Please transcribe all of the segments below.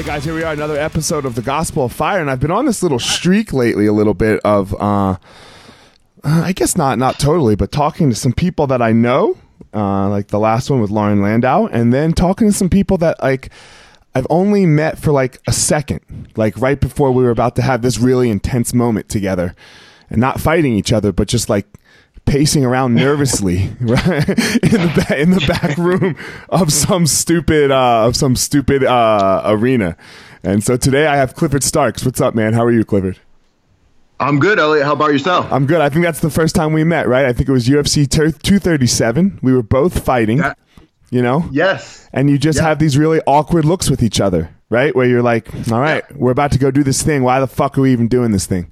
Right, guys, here we are, another episode of the Gospel of Fire, and I've been on this little streak lately, a little bit of, uh, I guess not, not totally, but talking to some people that I know, uh, like the last one with Lauren Landau, and then talking to some people that like I've only met for like a second, like right before we were about to have this really intense moment together, and not fighting each other, but just like pacing around nervously right in the ba- in the back room of some stupid uh, of some stupid uh, arena. And so today I have Clifford Starks. What's up, man? How are you, Clifford? I'm good, Elliot. How about yourself? I'm good. I think that's the first time we met, right? I think it was UFC 237. We were both fighting. That- you know? yes. And you just Yeah. have these really awkward looks with each other, right? Where you're like, all right, we're about to go do this thing. Why the fuck are we even doing this thing?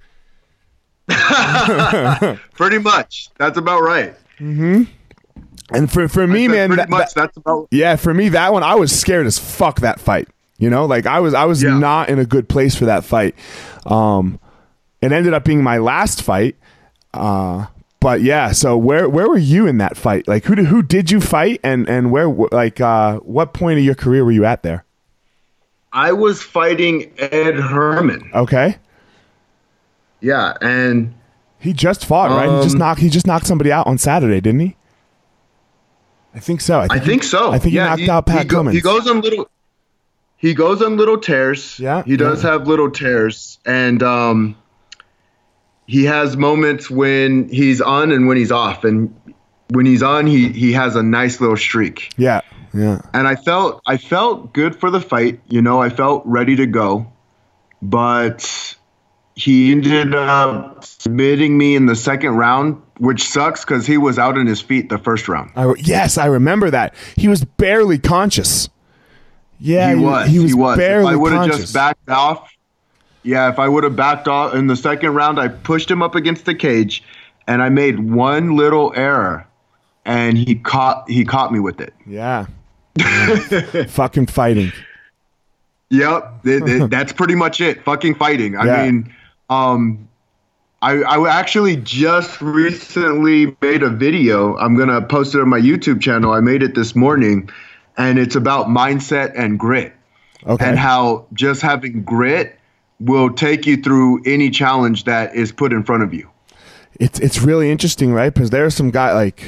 Pretty much. That's about right. And for, for me, man, pretty that- much. that- that's about. yeah, for me, that one, I was scared as fuck that fight. You know, like I was, I was Yeah. not in a good place for that fight. Um, it ended up being my last fight. Uh, but yeah, so where where were you in that fight? Like who did, who did you fight, and and where like uh, what point of your career were you at there? I was fighting Ed Herman. Okay, Yeah, and he just fought, right? He just Um, knocked he just knocked somebody out on Saturday, didn't he? I think so. I think so. I think he yeah, knocked out Pat he, go- Cummins. he goes on little. He goes on little tears. Yeah, he does yeah. have little tears, and um, he has moments when he's on and when he's off, and when he's on, he he has a nice little streak. Yeah, yeah. and I felt I felt good for the fight. You know, I felt ready to go, but he ended up submitting me in the second round, which sucks because he was out on his feet the first round. I, yes, I remember that. He was barely conscious. Yeah, he was. He was, barely If I would have just backed off, yeah, if I would have backed off in the second round, I pushed him up against the cage, and I made one little error, and he caught he caught me with it. Yeah. Fucking fighting. Yep, it- it- that's pretty much it. Fucking fighting. I Yeah. mean, um, I I actually just recently made a video. I'm gonna post it on my YouTube channel. I made it this morning, and it's about mindset and grit, Okay. and how just having grit will take you through any challenge that is put in front of you. it's it's really interesting, right? Because there are some guy like,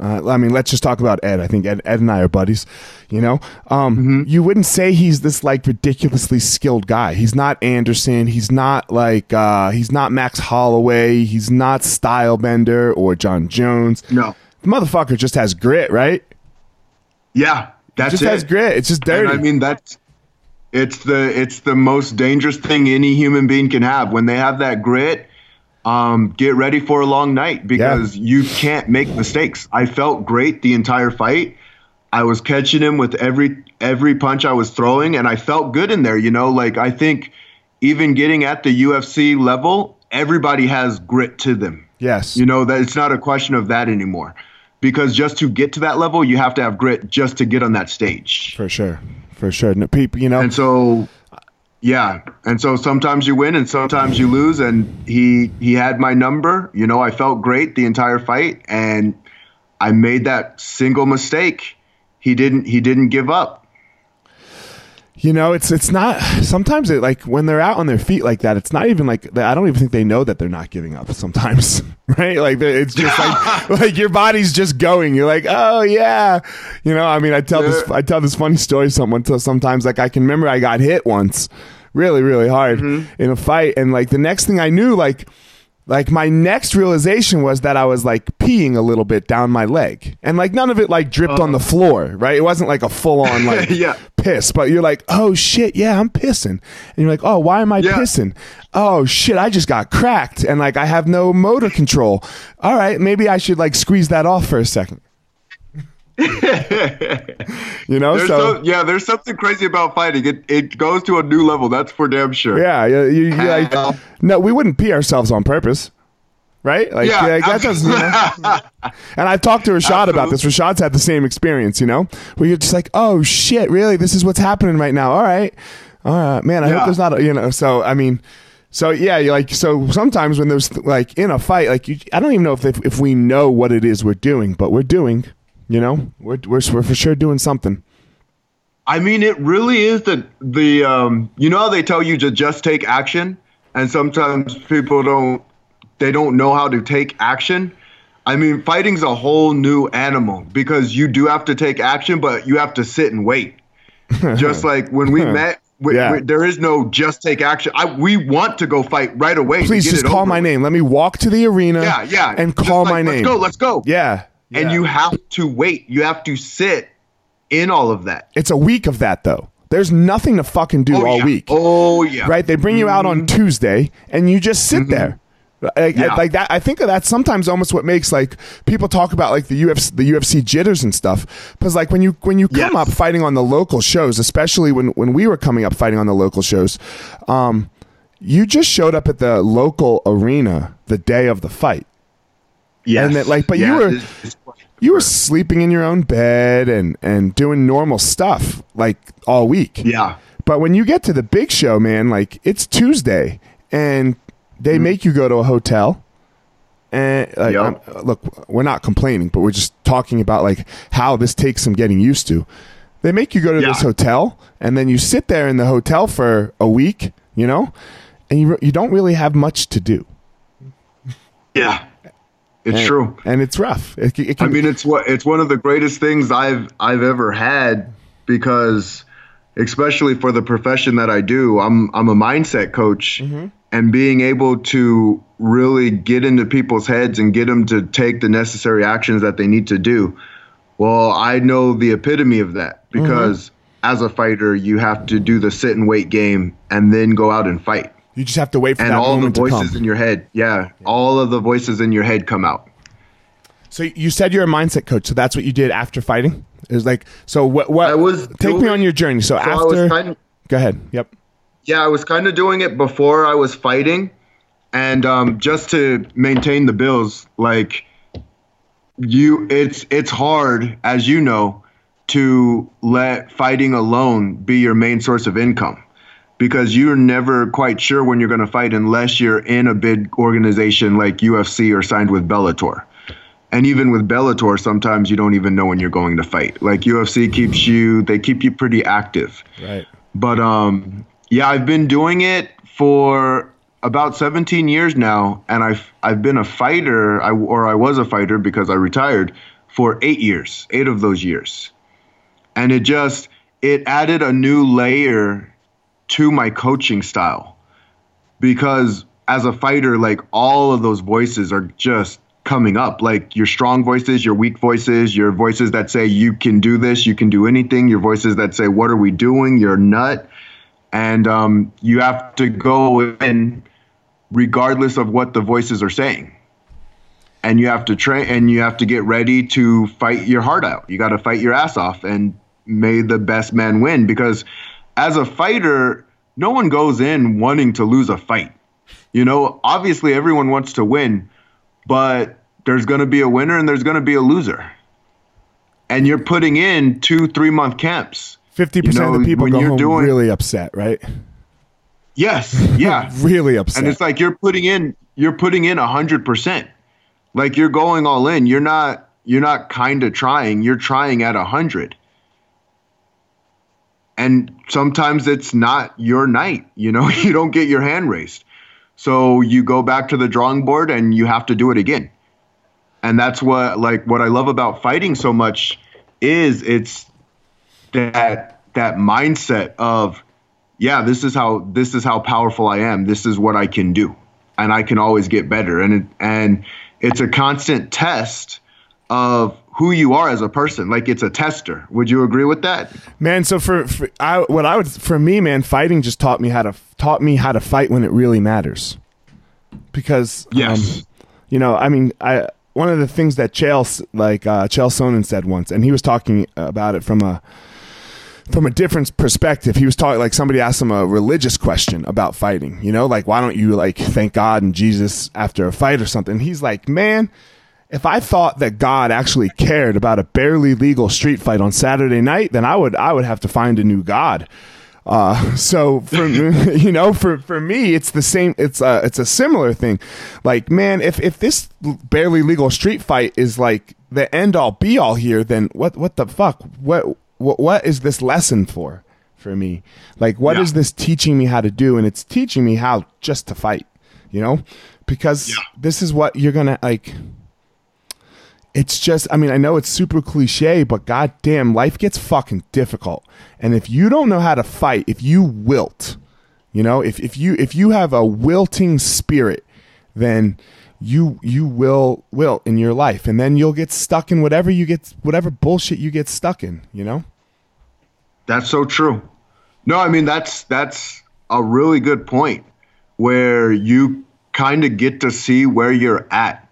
uh, I mean, let's just talk about Ed. I think Ed, Ed and I are buddies. You know, um, Mm-hmm. you wouldn't say he's this like ridiculously skilled guy. He's not Anderson. He's not like uh, he's not Max Holloway. He's not Stylebender or Jon Jones. No, The motherfucker just has grit, right? yeah, that's just it. has grit. It's just dirty. And I mean that's it's the it's the most dangerous thing any human being can have. When they have that grit, um, get ready for a long night because you can't make mistakes. I felt great the entire fight. I was catching him with every every punch I was throwing, and I felt good in there. You know, like I think even getting at the UFC level, everybody has grit to them. yes. You know that it's not a question of that anymore, because just to get to that level, you have to have grit just to get on that stage. for sure. For sure. No, people, you know, And so, yeah, and so sometimes you win and sometimes you lose. And he he had my number. You know, I felt great the entire fight, and I made that single mistake. He didn't he didn't give up. You know, it's it's not. Sometimes it like when they're out on their feet like that. It's not even like I don't even think they know that they're not giving up. Sometimes, right? Like it's just like like your body's just going. You're like, oh yeah. You know, I mean, I tell this I tell this funny story. Someone to sometimes like I can remember I got hit once, really really hard mm-hmm. in a fight, and like the next thing I knew, like like my next realization was that I was like peeing a little bit down my leg, and like none of it like dripped on the uh-huh. floor, right? It wasn't like a full on like Yeah. piss, but you're like, oh shit, yeah, I'm pissing, and you're like, oh, why am I Yeah. pissing? Oh shit, I just got cracked, and like I have no motor control. All right, maybe I should like squeeze that off for a second. you know, There's so so, yeah, there's something crazy about fighting. It it goes to a new level. That's for damn sure. yeah, you, you, like no, we wouldn't pee ourselves on purpose. Right? Like, Yeah, like, that doesn't, you know? And I've talked to Rashad about this. Rashad's had the same experience, you know, where you're just like, oh shit, really? This is what's happening right now. All right. All right, man. I hope there's not, a, you know, so, I mean, so yeah, you're like, so sometimes when there's like in a fight, like, you, I don't even know if, if, if we know what it is we're doing, but we're doing, you know, we're, we're, we're for sure doing something. I mean, it really is the the um. You know how they tell you to just take action, and sometimes people don't. They don't know how to take action. I mean, fighting's a whole new animal because you do have to take action, but you have to sit and wait. just like when we met, we, Yeah. we- there is no just take action. I, we want to go fight right away. Please just call my with. name. Let me walk to the arena Yeah, yeah. and Just call like, my name. Let's go. Let's go. Yeah. And you have to wait. You have to sit in all of that. It's a week of that though. There's nothing to fucking do Oh, all yeah. week. Oh yeah. Right? They bring you out on Tuesday and you just sit there. Like, Yeah. like that I think of that sometimes almost what makes like people talk about like the UFC the UFC jitters and stuff cuz like when you when you come Yes. up fighting on the local shows especially when when we were coming up fighting on the local shows um you just showed up at the local arena the day of the fight Yes. And that, like, but you were- you were sleeping in your own bed and and doing normal stuff like all week Yeah. But when you get to the big show, man, like it's Tuesday and they Mm-hmm. make you go to a hotel. And like, Yep. Look, we're not complaining, but we're just talking about like how this takes some getting used to. They make you go to Yeah. this hotel and then you sit there in the hotel for a week, you know, and you you don't really have much to do. Yeah. It's And- true. and it's rough. It, it I mean, it's what it's one of the greatest things I've I've ever had because, especially for the profession that I do, I'm I'm a mindset coach, Mm-hmm. and being able to really get into people's heads and get them to take the necessary actions that they need to do. Well, I know the epitome of that Mm-hmm. because as a fighter, you have to do the sit and wait game and then go out and fight. You just have to wait for And that all the moment to come. voices in your head, yeah, all of the voices in your head come out. So you said you're a mindset coach. So that's what you did after fighting. It was like so. What? What? I was take me on your journey. So, So I after, was kind of, go ahead. Yep. yeah, I was kind of doing it before I was fighting, and um, just to maintain the bills, like you, it's it's hard, as you know, to let fighting alone be your main source of income because you're never quite sure when you're going to fight unless you're in a big organization like UFC or signed with Bellator. And even with Bellator, sometimes you don't even know when you're going to fight. Like UFC keeps you, they keep you pretty active. Right. But um, yeah, I've been doing it for about 17 years now, and I've I've been a fighter, I, or I was a fighter because I retired for eight years, eight of those years, and it just it added a new layer to my coaching style. Because as a fighter, like all of those voices are just coming up. Like your strong voices, your weak voices, your voices that say you can do this, you can do anything, your voices that say what are we doing, you're nut, and um, you have to go in regardless of what the voices are saying. And you have to train and you have to get ready to fight your heart out. You got to fight your ass off and may the best man win. Because as a fighter, no one goes in wanting to lose a fight. You know, obviously everyone wants to win, but there's going to be a winner and there's going to be a loser. And you're putting in two, three month camps. 50% You know, of the people go you're home doing- really upset, right? Yes, yeah. Really upset. and it's like you're putting in you're putting in a hundred percent. Like you're going all in. You're not you're not kind of trying. You're trying at a hundred. And sometimes it's not your night. You know, you don't get your hand raised. So you go back to the drawing board and you have to do it again. And that's what like what I love about fighting so much is it's that that mindset of yeah, this is how this is how powerful I am. This is what I can do, and I can always get better. And it, and it's a constant test of who you are as a person. Like it's a tester. Would you agree with that? man so for, for i what i would for me man fighting just taught me how to taught me how to fight when it really matters because Yes. um, you know i mean i one of the things that Chael like uh Chael Sonnen said once and he was talking about it from a from a different perspective he was talking like somebody asked him a religious question about fighting you know like why don't you like thank god and jesus after a fight or something and he's like man if I thought that God actually cared about a barely legal street fight on Saturday night, then I would I would have to find a new God. Uh, so for you know, for for me, it's the same. It's a it's a similar thing. Like, man, if if this barely legal street fight is like the end all be all here, then what what the fuck? What what what is this lesson for? For me, like, what is Yeah. this teaching me how to do? And it's teaching me how just to fight. You know, because Yeah. this is what you're gonna like it's just i mean i know it's super cliche but goddamn life gets fucking difficult. And if you don't know how to fight if you wilt you know if, if you if you have a wilting spirit then you you will wilt in your life. And then you'll get stuck in whatever you get whatever bullshit you get stuck in you know? That's so true. No, I mean that's that's a really good point where you kind of get to see where you're at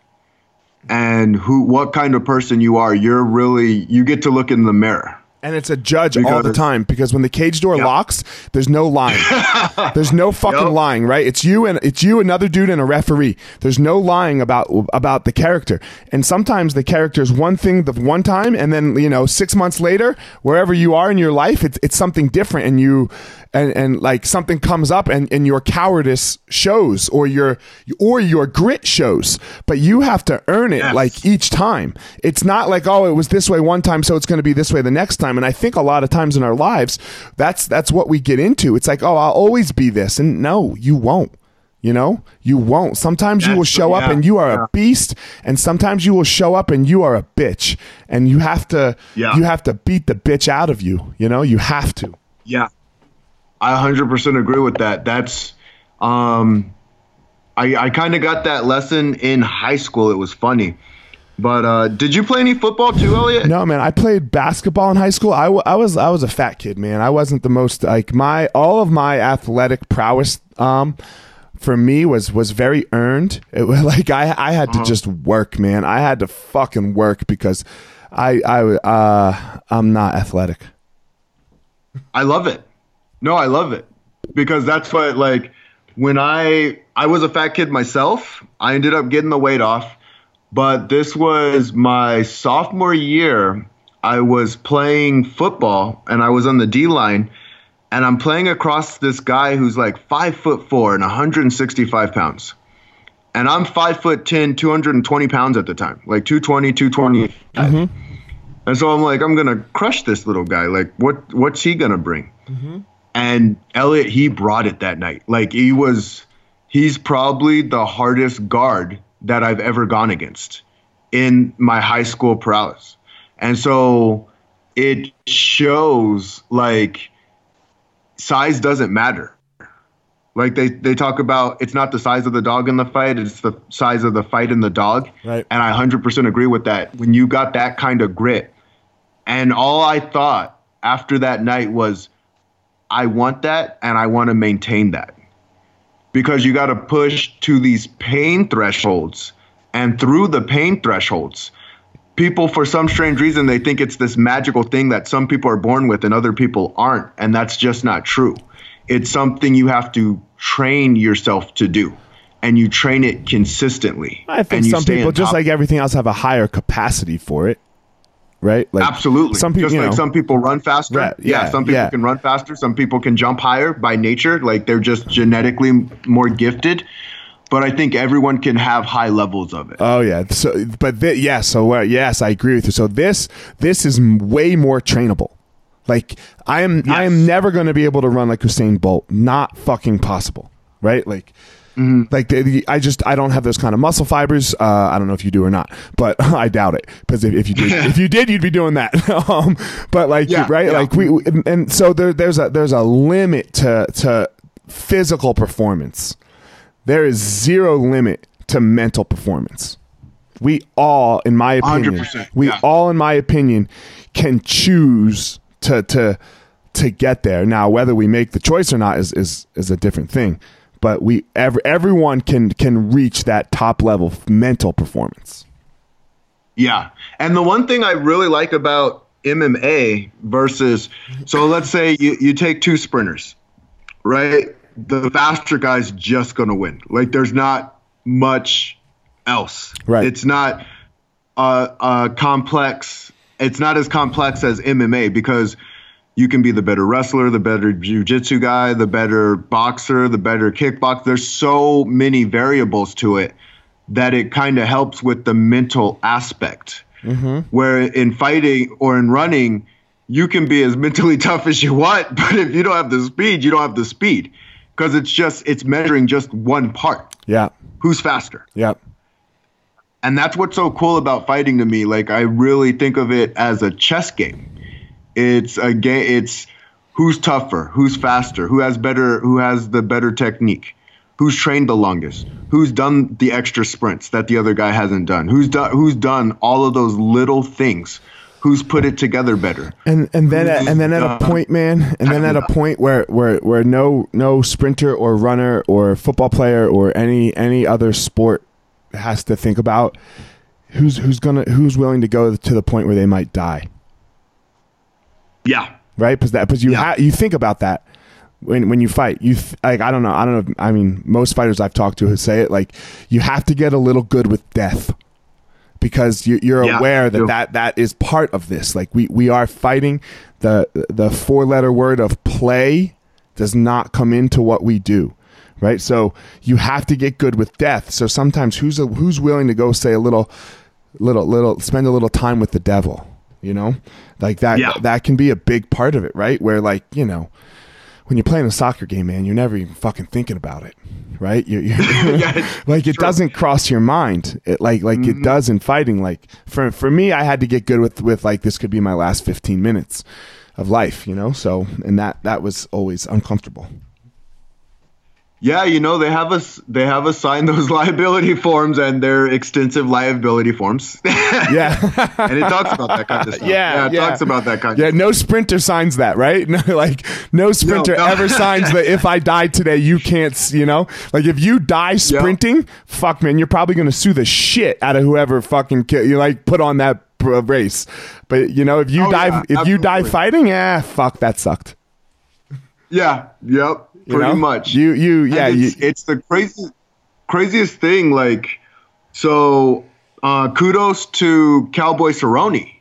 and who what kind of person you are. You're really you get to look in the mirror. And it's a judge all the time because when the cage door Yep. locks, there's no lying. there's no fucking Yep. lying, right? It's you and it's you, another dude, and a referee. There's no lying about about the character. And sometimes the character is one thing the one time, and then you know six months later, wherever you are in your life, it's it's something different, and you and and like something comes up, and and your cowardice shows, or your or your grit shows. But you have to earn it Yes. like each time. It's not like oh, it was this way one time, so it's going to be this way the next time. And I think a lot of times in our lives, that's that's what we get into. It's like oh, I'll always be this, and no, you won't. You know, you won't. Sometimes you will show up and you are yeah. a beast, and sometimes you will show up and you are a bitch, and you have to Yeah. you have to beat the bitch out of you. You know, you have to. Yeah. I 100% agree with that. That's um I I kind of got that lesson in high school. It was funny. But uh did you play any football too, Elliot? No, man. I played basketball in high school. I, w- I was I was a fat kid, man. I wasn't the most like my all of my athletic prowess. Um, for me was was very earned. It was like I I had to just work, man. I had to fucking work because I I uh I'm not athletic. I love it. No, I love it because that's what like when I I was a fat kid myself. I ended up getting the weight off, but this was my sophomore year. I was playing football and I was on the D line, and I'm playing across this guy who's like five foot four and 165 pounds. And I'm five foot 10, 220 pounds at the time, like 220, 220. Mm-hmm. And so I'm like, I'm gonna crush this little guy. Like, what what's he gonna bring? Mm-hmm. And Elliot, he brought it that night. Like he was, he's probably the hardest guard that I've ever gone against in my high school prowess. And so it shows like size doesn't matter. Like they, they talk about it's not the size of the dog in the fight, it's the size of the fight in the dog. Right. And I 100% agree with that. When you got that kind of grit, and all I thought after that night was, I want that and I want to maintain that. Because you got to push to these pain thresholds. And through the pain thresholds, people, for some strange reason, they think it's this magical thing that some people are born with and other people aren't. And that's just not true. It's something you have to train yourself to do. And you train it consistently. I think some people, just like everything else, have a higher capacity for it, right? Like Absolutely. Some people, just like know, some people run faster. Right, yeah, yeah, some people yeah. can run faster. Some people can jump higher by nature. Like they're just genetically more gifted. But I think everyone can have high levels of it. Oh yeah. So, but thi- yeah. So uh, yes, I agree with you. So this this is m- way more trainable. Like I am I am never going to be able to run like Usain Bolt. Not fucking possible. Right? Like. Like the, the, I just I don't have those kind of muscle fibers. Uh, I don't know if you do or not, but I doubt it because if, if you did, if you did, you'd be doing that. um, but like Yeah, right, yeah. like we and, and so there, there's a there's a limit to to physical performance. There is zero limit to mental performance. We all, in my opinion, 100%, we yeah. all, in my opinion, can choose to to to get there. Now, whether we make the choice or not is is is a different thing. But we every, everyone can can reach that top level mental performance. Yeah. And the one thing I really like about MMA versus, so let's say you, you take two sprinters, right? The faster guy's just going to win. Like there's not much else. Right. It's not a, a complex, it's not as complex as MMA because you can be the better wrestler, the better jujitsu guy, the better boxer, the better kickboxer. There's so many variables to it that it kind of helps with the mental aspect. Mm-hmm. Where in fighting or in running, you can be as mentally tough as you want, but if you don't have the speed, you don't have the speed because it's just it's measuring just one part. Yeah, Who's faster? yeah, And that's what's so cool about fighting to me. Like I really think of it as a chess game. It's a game. It's who's tougher, who's faster, who has better, who has the better technique, who's trained the longest, who's done the extra sprints that the other guy hasn't done, who's done who's done all of those little things, who's put it together better. and and then at, and then at a point, man, and then at a point where where where no no sprinter or runner or football player or any any other sport has to think about who's who's gonna who's willing to go to the point where they might die. Yeah. right? Because that, because you Yeah. ha- you think about that when when you fight. You th- like I don't know, I don't know. If, I mean, most fighters I've talked to who say it like you have to get a little good with death because you, you're Yeah, aware that, that that is part of this. Like we we are fighting the the four letter word of play does not come into what we do. Right, so you have to get good with death. So sometimes, who's a, who's willing to go say a little, little, little, spend a little time with the devil? You know, like that. Yeah. That can be a big part of it, right? Where like you know, when you're playing a soccer game, man, you're never even fucking thinking about it, right? You, you Yeah, like it true. doesn't cross your mind, it, like like Mm-hmm. it does in fighting. Like for for me, I had to get good with with like this could be my last 15 minutes of life, you know. So and that that was always uncomfortable. Yeah, you know they have us. They have us sign those liability forms, and they're extensive liability forms. Yeah, and it talks about that kind of stuff. Yeah, it yeah. talks about that kind. Of stuff. Yeah. No sprinter signs that, right? No, like no sprinter no. ever signs that if I die today, you can't. You know, like if you die sprinting, fuck man, you're probably gonna sue the shit out of whoever fucking ki- you like put on that uh, race. But you know, if you Oh, die, yeah, if you die fighting, yeah, fuck that sucked. Yeah. Yep. Pretty know? much. You you yeah And you, it's, it's the crazy, craziest thing. Like, so uh, kudos to Cowboy Cerrone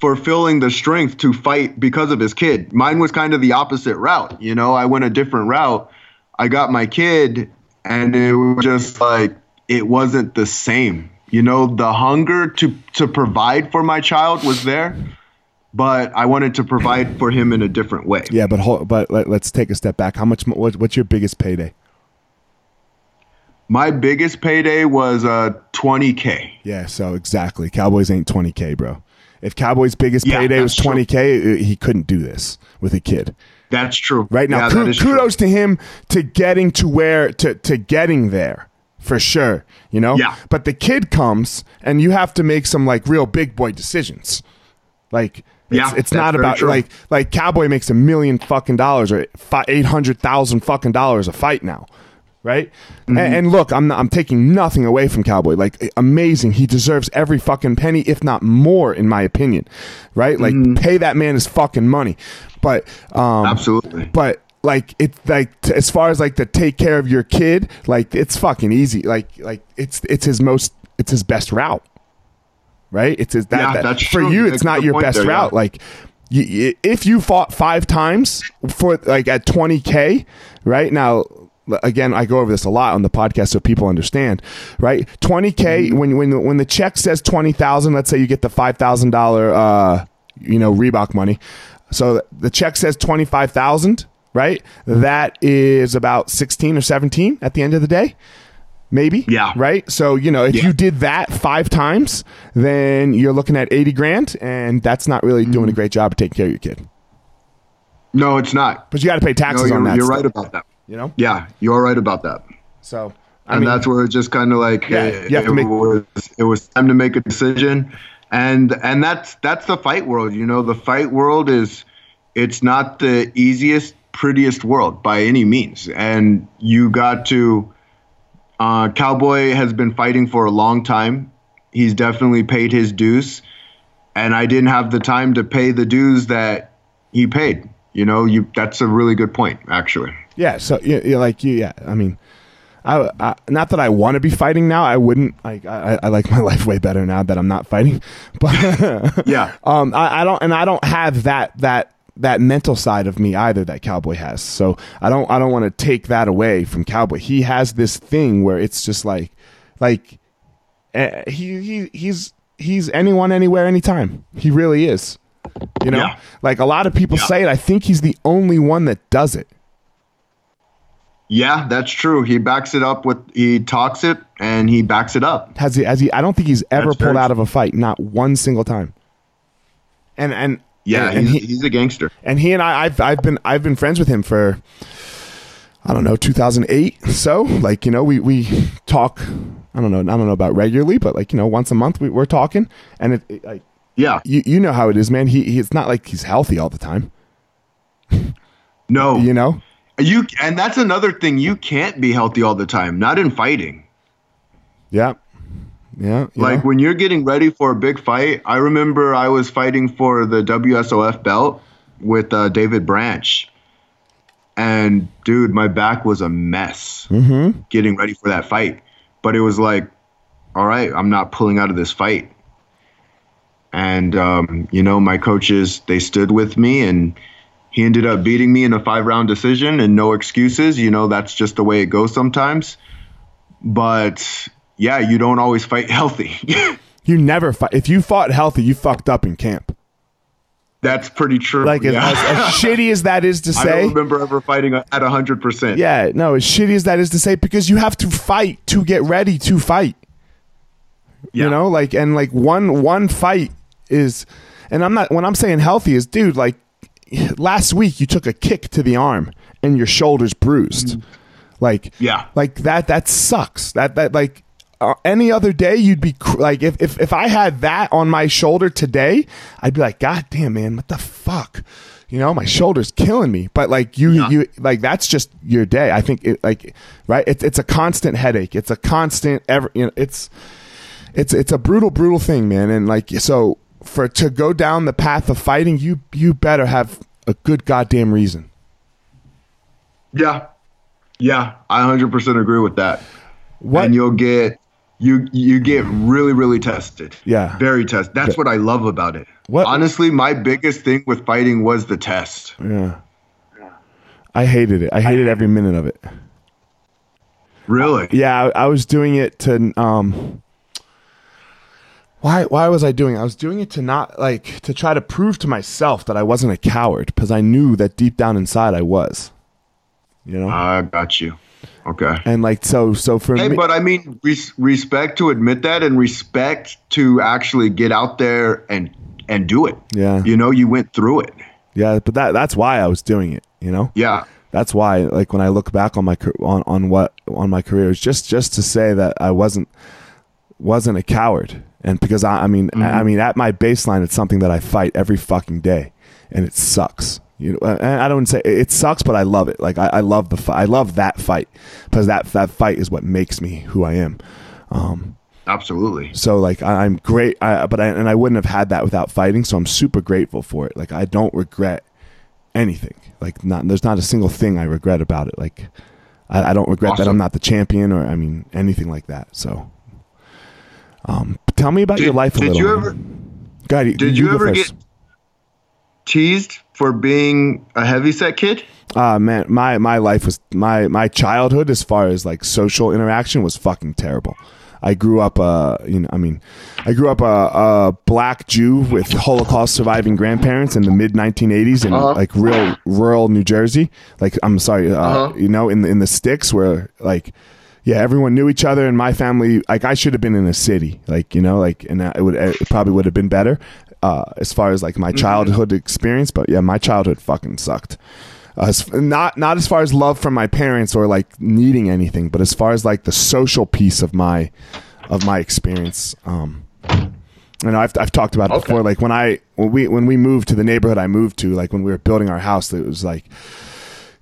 for feeling the strength to fight because of his kid. Mine was kind of the opposite route. You know, I went a different route. I got my kid, and it was just like it wasn't the same. You know, the hunger to to provide for my child was there, but I wanted to provide for him in a different way. yeah. But hold, but let, let's take a step back. How much? What, what's your biggest payday? My biggest payday was uh 20k. Yeah. So exactly, Cowboys ain't twenty k, bro. If Cowboys' biggest Yeah, payday was twenty k, he couldn't do this with a kid. That's true. right now. Yeah, ku- that is true. kudos to him to getting to where to to getting there for sure. You know. Yeah. But the kid comes, and you have to make some like real big boy decisions. Like. It's, Yeah, it's that's not about true. like like Cowboy makes a million fucking dollars or eight hundred thousand fucking dollars a fight now, right? Mm-hmm. And, and look, I'm not, I'm taking nothing away from Cowboy. Like amazing, he deserves every fucking penny, if not more, in my opinion, right? Like Mm-hmm. pay that man his fucking money, but um, Absolutely. but like it's like t- as far as like the take care of your kid like it's fucking easy like like it's it's his most it's his best route right? It's that, Yeah, that- that's for true. you it's a not your best there, route. Yeah. like you, if you fought five times for like at 20k right? Now again i go over this a lot on the podcast so people understand right? 20k Mm-hmm. when when the- when the check says 20000 let's say you get the $5000 uh you know reebok money. So the check says 25000 right? That is about 16 or 17 at the end of the day maybe Yeah. right so you know if Yeah. you did that five times then you're looking at 80 grand and that's not really doing Mm-hmm. a great job of taking care of your kid No, it's not. but you got to pay taxes you're, on that you're still, right about that. you know Yeah, you're right about that. so I and mean, that's where it just kind of like Yeah, it, you have to it make- was it was time to make a decision and and that's that's the fight world you know the fight world is it's not the easiest prettiest world by any means and you got to uh, cowboy has been fighting for a long time he's definitely paid his dues and i didn't have the time to pay the dues that he paid you know you that's a really good point actually yeah so yeah, like you yeah i mean I, I not that I want to be fighting now. I wouldn't. Like I, I like my life way better now that I'm not fighting. But Yeah. um, I, I don't, and I don't have that that that mental side of me either that Cowboy has. So I don't I don't want to take that away from Cowboy. He has this thing where it's just like like uh, he he he's he's anyone anywhere anytime. He really is. You know, Yeah. like a lot of people Yeah. say it. I think he's the only one that does it. Yeah, that's true. He backs it up with he talks it and he backs it up. Has he? Has he? I don't think he's ever That's pulled out of a fight, not one single time. And and Yeah, and, and he's, he he's a gangster. and he and I, I've I've been I've been friends with him for I don't know 2008. So like you know we we talk. I don't know. I don't know about regularly, but like you know once a month we, we're talking, and it, it like Yeah. you you know how it is, man. He, he it's not like he's healthy all the time. No. You know. You and that's another thing. You can't be healthy all the time. Not in fighting. Yeah. Yeah. Like know? when you're getting ready for a big fight. I remember I was fighting for the WSOF belt with uh, David Branch, and dude, my back was a mess getting ready for that fight. But it was like, all right, I'm not pulling out of this fight. And um, you know, my coaches they stood with me, and he ended up beating me in a five round decision, and no excuses. You know, that's just the way it goes sometimes. But yeah, you don't always fight healthy. you never fight. If you fought healthy, you fucked up in camp. That's pretty true. Like as, yeah. as, as shitty as that is to say I don't remember ever fighting at hundred percent. Yeah, no, as shitty as that is to say, because you have to fight to get ready to fight. You know, like and like one one fight is, and I'm not when I'm saying healthy is, dude, like last week you took a kick to the arm and your shoulders bruised, mm. like Yeah. like that that sucks. That that like. Uh, any other day, you'd be cr- like, if, if if I had that on my shoulder today, I'd be like, God damn, man, what the fuck, you know, my shoulder's killing me. But like you, you like that's just your day. I think it like right. It's it's a constant headache. It's a constant ever. You know, it's it's it's a brutal brutal thing, man. And like so for to go down the path of fighting, you you better have a good goddamn reason. Yeah, yeah, I 100% agree with that. What? And you'll get you you get really really tested. Yeah. very tested. That's what I love about it. What- Honestly, my biggest thing with fighting was the test. yeah. I hated it. I hated every minute of it. Really? Yeah, I, I was doing it to um why why was I doing it? I was doing it to not like to try to prove to myself that I wasn't a coward because I knew that deep down inside I was. You know? I got you. Okay. and like so so for Hey, me but I mean, res- respect to admit that, and respect to actually get out there and and do it. Yeah. You know, you went through it. yeah, but that that's why I was doing it, you know? Yeah. That's why like when I look back on my on on what on my career it's just just to say that I wasn't wasn't a coward and because I I mean I mm-hmm. mean at my baseline it's something that I fight every fucking day and it sucks. You know, and I don't say it sucks, but I love it. Like I, I love the fight. I love that fight because that that fight is what makes me who I am. Absolutely. So like I, I'm great, I, but I and I wouldn't have had that without fighting. So I'm super grateful for it. Like I don't regret anything. Like not there's not a single thing I regret about it. Like I, I don't regret that I'm not the champion or I mean anything like that. So um, tell me about your life a did little. you ever- Go ahead, Did you, go ever first. get teased for being a heavyset kid? Ah man, my my life was my my childhood as far as like social interaction was fucking terrible. I grew up, uh, you know, I mean, I grew up a, a black Jew with Holocaust surviving grandparents in the mid 1980s in Uh-huh. like real rural New Jersey. Like, I'm sorry, uh, Uh-huh. you know, in the, in the sticks where like, yeah, everyone knew each other, and my family, like, I should have been in a city, like, you know, like, and it would it probably would have been better, uh, as far as like my childhood experience. But yeah, my childhood fucking sucked. Uh, as- not not as far as love from my parents or like needing anything, but as far as like the social piece of my of my experience. Um, know I've I've talked about it Okay. before. Like when I when we when we moved to the neighborhood I moved to, like when we were building our house, it was like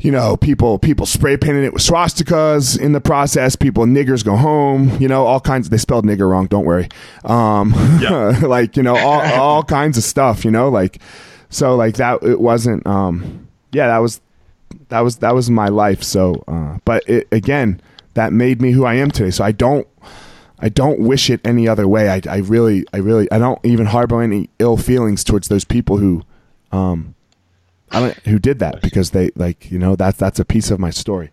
you know, people people spray painted it with swastikas in the process. People niggers go home. You know, all kinds. They spelled nigger wrong. Don't worry. Um, like you know, all all kinds of stuff. You know, like so like that. It wasn't. Um, yeah, that was that was that was my life. So, uh, but it, again, that made me who I am today. So I don't. I don't wish it any other way. I, I really, I really, I don't even harbor any ill feelings towards those people who, um, I don't, who did that because they like, you know, that's that's a piece of my story.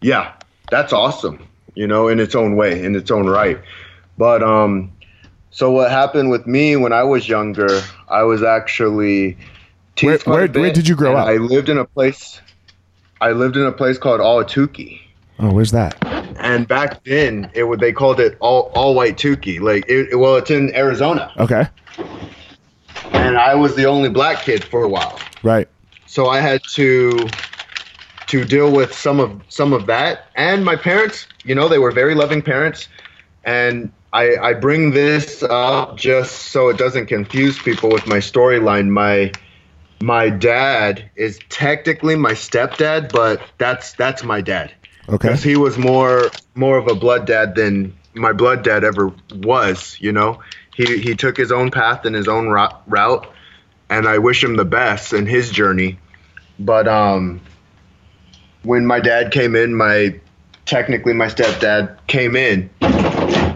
Yeah, that's awesome. You know, in its own way, in its own right. But um, so what happened with me when I was younger? I was actually Where- where- where did you grow up? I lived in a place. I lived in a place called Ahwatukee. Oh, where's that? and back then it would they called it all all white Tukey. Like it, well, it's in Arizona, Okay, and I was the only black kid for a while, right. so I had to to deal with some of some of that. And my parents, you know, they were very loving parents, and I I bring this up just so it doesn't confuse people with my storyline. My my dad is technically my stepdad, but that's that's my dad Okay, because he was more more of a blood dad than my blood dad ever was. You know, he he took his own path and his own ro- route, and I wish him the best in his journey. But um, when my dad came in, my technically my stepdad came in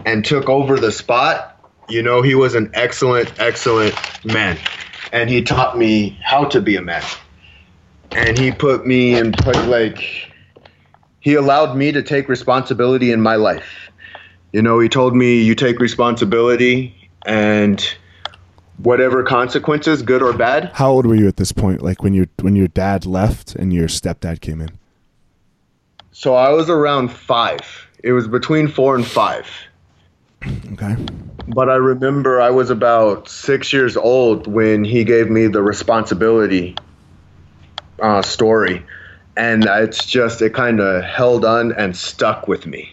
and took over the spot. You know, he was an excellent, excellent man, and he taught me how to be a man. And he put me in place like he allowed me to take responsibility in my life. You know, he told me you take responsibility and whatever consequences, good or bad. how old were you at this point? Like when your when your dad left and your stepdad came in? So I was around five. It was between four and five. Okay, But I remember I was about six years old when he gave me the responsibility uh, story. And it's just, it kind of held on and stuck with me.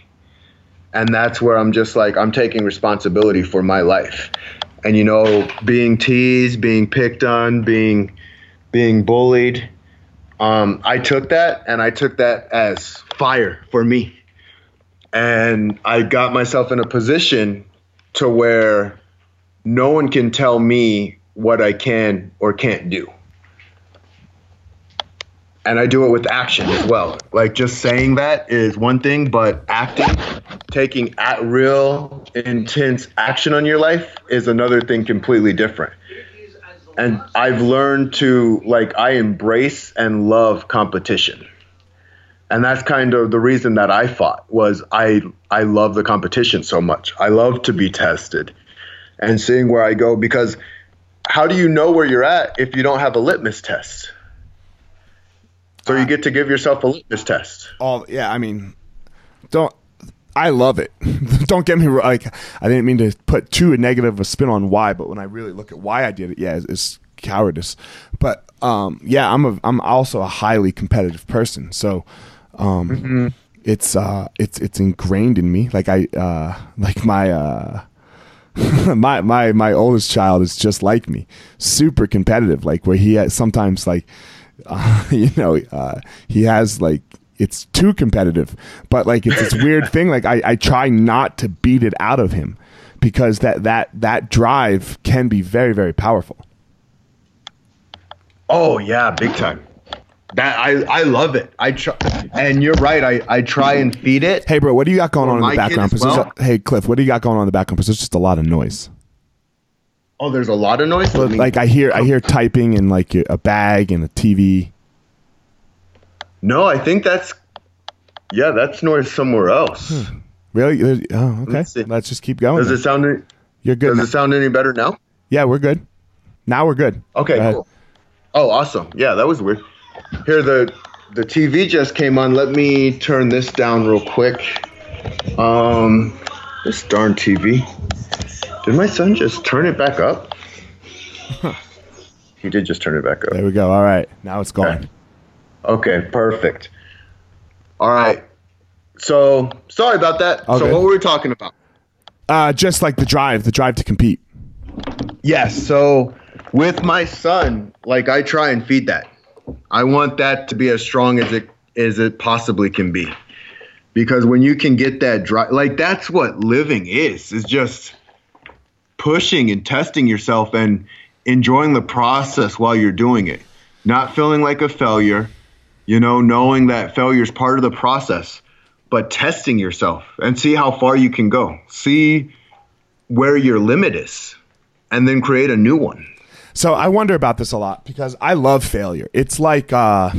And that's where I'm just like, I'm taking responsibility for my life. And, you know, being teased, being picked on, being, being bullied. Um, I took that and I took that as fire for me. And I got myself in a position to where no one can tell me what I can or can't do. And I do it with action as well. Like just saying that is one thing, but acting, taking at real intense action on your life is another thing completely different. And I've learned to like I embrace and love competition. And that's kind of the reason that I fought was I I love the competition so much. I love to be tested and seeing where I go because how do you know where you're at if you don't have a litmus test? So you get to give yourself a litmus test. All yeah, I mean, don't. I love it. don't get me wrong. Like I didn't mean to put too negative a spin on why, but when I really look at why I did it, yeah, it's, it's cowardice. But um, yeah, I'm a I'm also a highly competitive person, so um, mm-hmm. it's uh, it's it's ingrained in me. Like I uh, like my uh, my my my oldest child is just like me, super competitive. Like where he sometimes like uh, you know, uh, he has like it's too competitive, but like it's this weird thing. Like I, I try not to beat it out of him because that that that drive can be very very powerful. Oh yeah, big time. That I I love it. I try, and you're right. I I try and feed it. Hey, bro, what do you got going on in the background? Well. Hey, Cliff, what do you got going on in the background? Because there's just a lot of noise. Oh, there's a lot of noise. But, like I hear, I hear typing and like a bag and a TV. No, I think that's yeah, that's noise somewhere else. Hmm. Really? Oh, okay. Let's, Let's, just keep going. Does then. it sound? You're good. Does now. it sound any better now? Yeah, we're good. Now we're good. Okay. Cool. Oh, awesome. Yeah, that was weird. Here the the TV just came on. Let me turn this down real quick. Um, this darn TV. Did my son just turn it back up? he did just turn it back up. There we go. All right. Now it's gone. Okay, okay perfect. All right. So, sorry about that. So, what were we talking about? Uh, just like the drive, the drive to compete. Yes. So, with my son, like I try and feed that. I want that to be as strong as it as it possibly can be. Because when you can get that drive, like that's what living is. Is just pushing and testing yourself and enjoying the process while you're doing it. Not feeling like a failure, you know, knowing that failure is part of the process, but testing yourself and see how far you can go. See where your limit is and then create a new one. So I wonder about this a lot because I love failure. It's like uh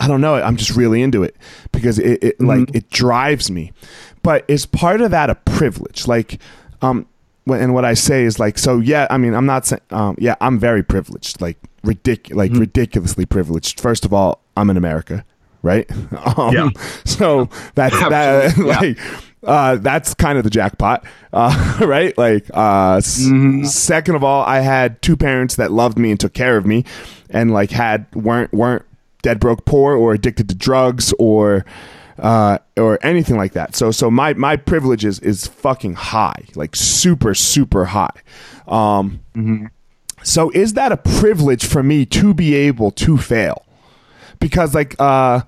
I don't know, I'm just really into it because it, it mm-hmm. like it drives me. But is part of that a privilege? Like um and what I say is like, so yeah, I mean, I'm not saying, um, yeah, I'm very privileged, like ridic- like mm-hmm. ridiculously privileged. First of all, I'm in America, right? Um, yeah. So that's that, like, uh, that's kind of the jackpot, uh, right? Like, uh, mm-hmm. second of all, I had two parents that loved me and took care of me, and like had weren't weren't dead broke poor or addicted to drugs or uh, or anything like that. So so my my privilege is is fucking high, like super super high. Um, mm-hmm. So is that a privilege for me to be able to fail? Because like uh,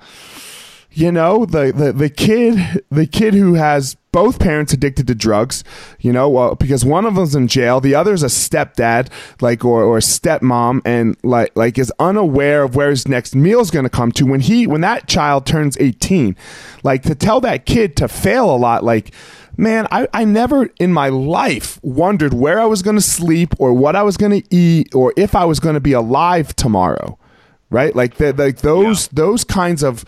you know the, the the kid the kid who has both parents addicted to drugs you know well, because one of them's in jail the other's a stepdad like or, or a stepmom and like like is unaware of where his next meal's going to come to when he when that child turns 18 like to tell that kid to fail a lot like man, I, I never in my life wondered where I was going to sleep or what I was going to eat or if I was going to be alive tomorrow. Right? Like, the, like those, yeah. those kinds of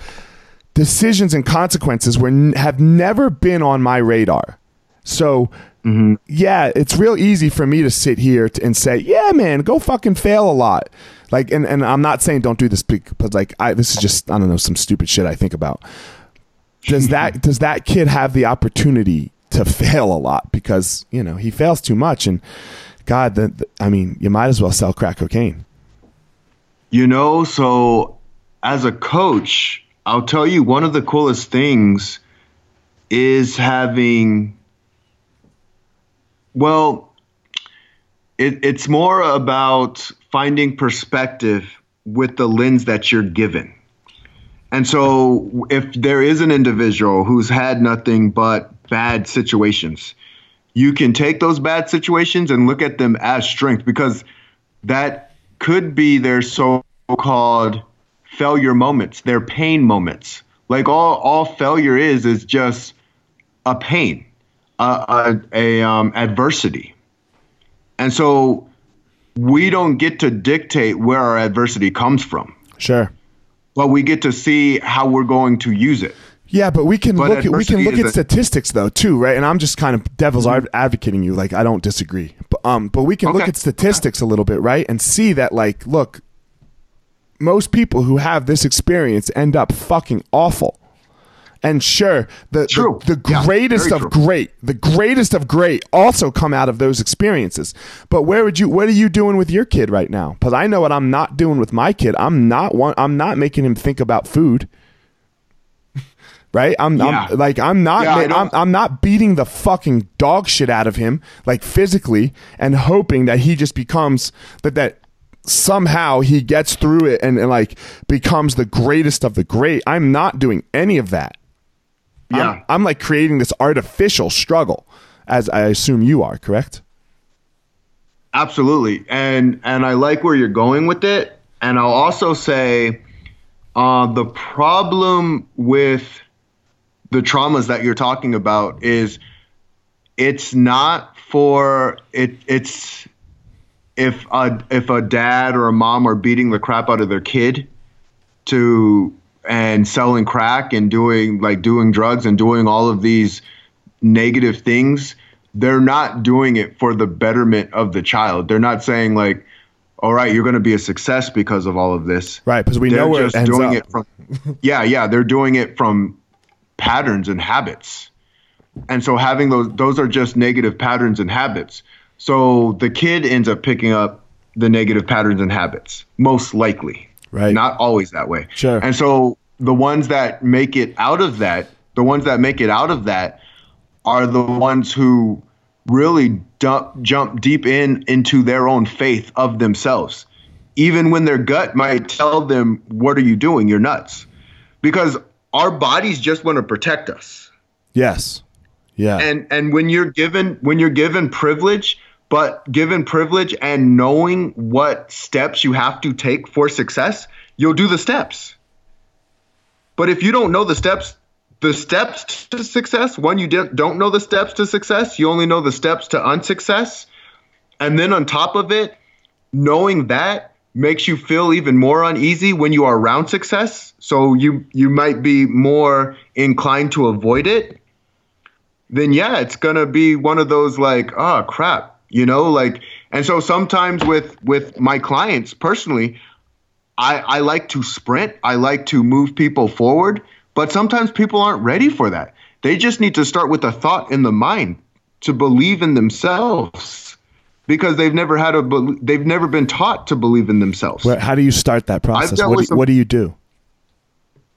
decisions and consequences were have never been on my radar. So mm-hmm. yeah, it's real easy for me to sit here and say, yeah, man, go fucking fail a lot. Like, and, and I'm not saying don't do this, but like, I this is just I don't know some stupid shit I think about. Does that does that kid have the opportunity to fail a lot because you know he fails too much and God, the, the, I mean, you might as well sell crack cocaine. You know, so as a coach, I'll tell you one of the coolest things is having well it, it's more about finding perspective with the lens that you're given. And so if there is an individual who's had nothing but bad situations you can take those bad situations and look at them as strength because that could be their so-called failure moments. They're pain moments. Like all all failure is is just a pain, a a, a um, adversity, and so we don't get to dictate where our adversity comes from. Sure. But we get to see how we're going to use it. Yeah, but we can But look at we can look at statistics though too, right? And I'm just kind of devil's ad- advocating you. Like I don't disagree, but um, but we can look at statistics a little bit, right? And see that like, look, most people who have this experience end up fucking awful. And sure, the the, the Yeah, greatest of true. great, the greatest of great, also come out of those experiences. But where would you? What are you doing with your kid right now? Because I know what I'm not doing with my kid. I'm not one. I'm not making him think about food right? I'm, Yeah. I'm like I'm not Yeah, I'm, I'm not beating the fucking dog shit out of him like physically and hoping that he just becomes that that somehow he gets through it and, and like becomes the greatest of the great. I'm not doing any of that. I'm- Yeah. I'm, like creating this artificial struggle as I assume you are, correct? Absolutely, and and I like where you're going with it. And I'll also say, uh, the problem with the traumas that you're talking about is it's not for it. It's if a if a dad or a mom are beating the crap out of their kid to and selling crack and doing like doing drugs and doing all of these negative things they're not doing it for the betterment of the child. They're not saying like all right you're going to be a success because of all of this. Right, because we they're know just it ends doing up. it from yeah yeah they're doing it from patterns and habits. And so having those those are just negative patterns and habits so the kid ends up picking up the negative patterns and habits most likely Right. not always that way Sure. and so the ones that make it out of that the ones that make it out of that are the ones who really dump, jump deep in into their own faith of themselves even when their gut might tell them what are you doing you're nuts because our bodies just want to protect us Yes. Yeah. and and when you're given when you're given privilege but given privilege and knowing what steps you have to take for success you'll do the steps. But if you don't know the steps the steps to success one you don't know the steps to success you only know the steps to unsuccess. And then on top of it knowing that makes you feel even more uneasy when you are around success. So you you might be more inclined to avoid it. Then yeah, it's gonna be one of those like, oh crap, you know, like and so sometimes with with my clients personally, I, I like to sprint, I like to move people forward, but sometimes people aren't ready for that. They just need to start with a thought in the mind to believe in themselves because they've never had a they've never been taught to believe in themselves. How do you start that process? What do, some- what do you do?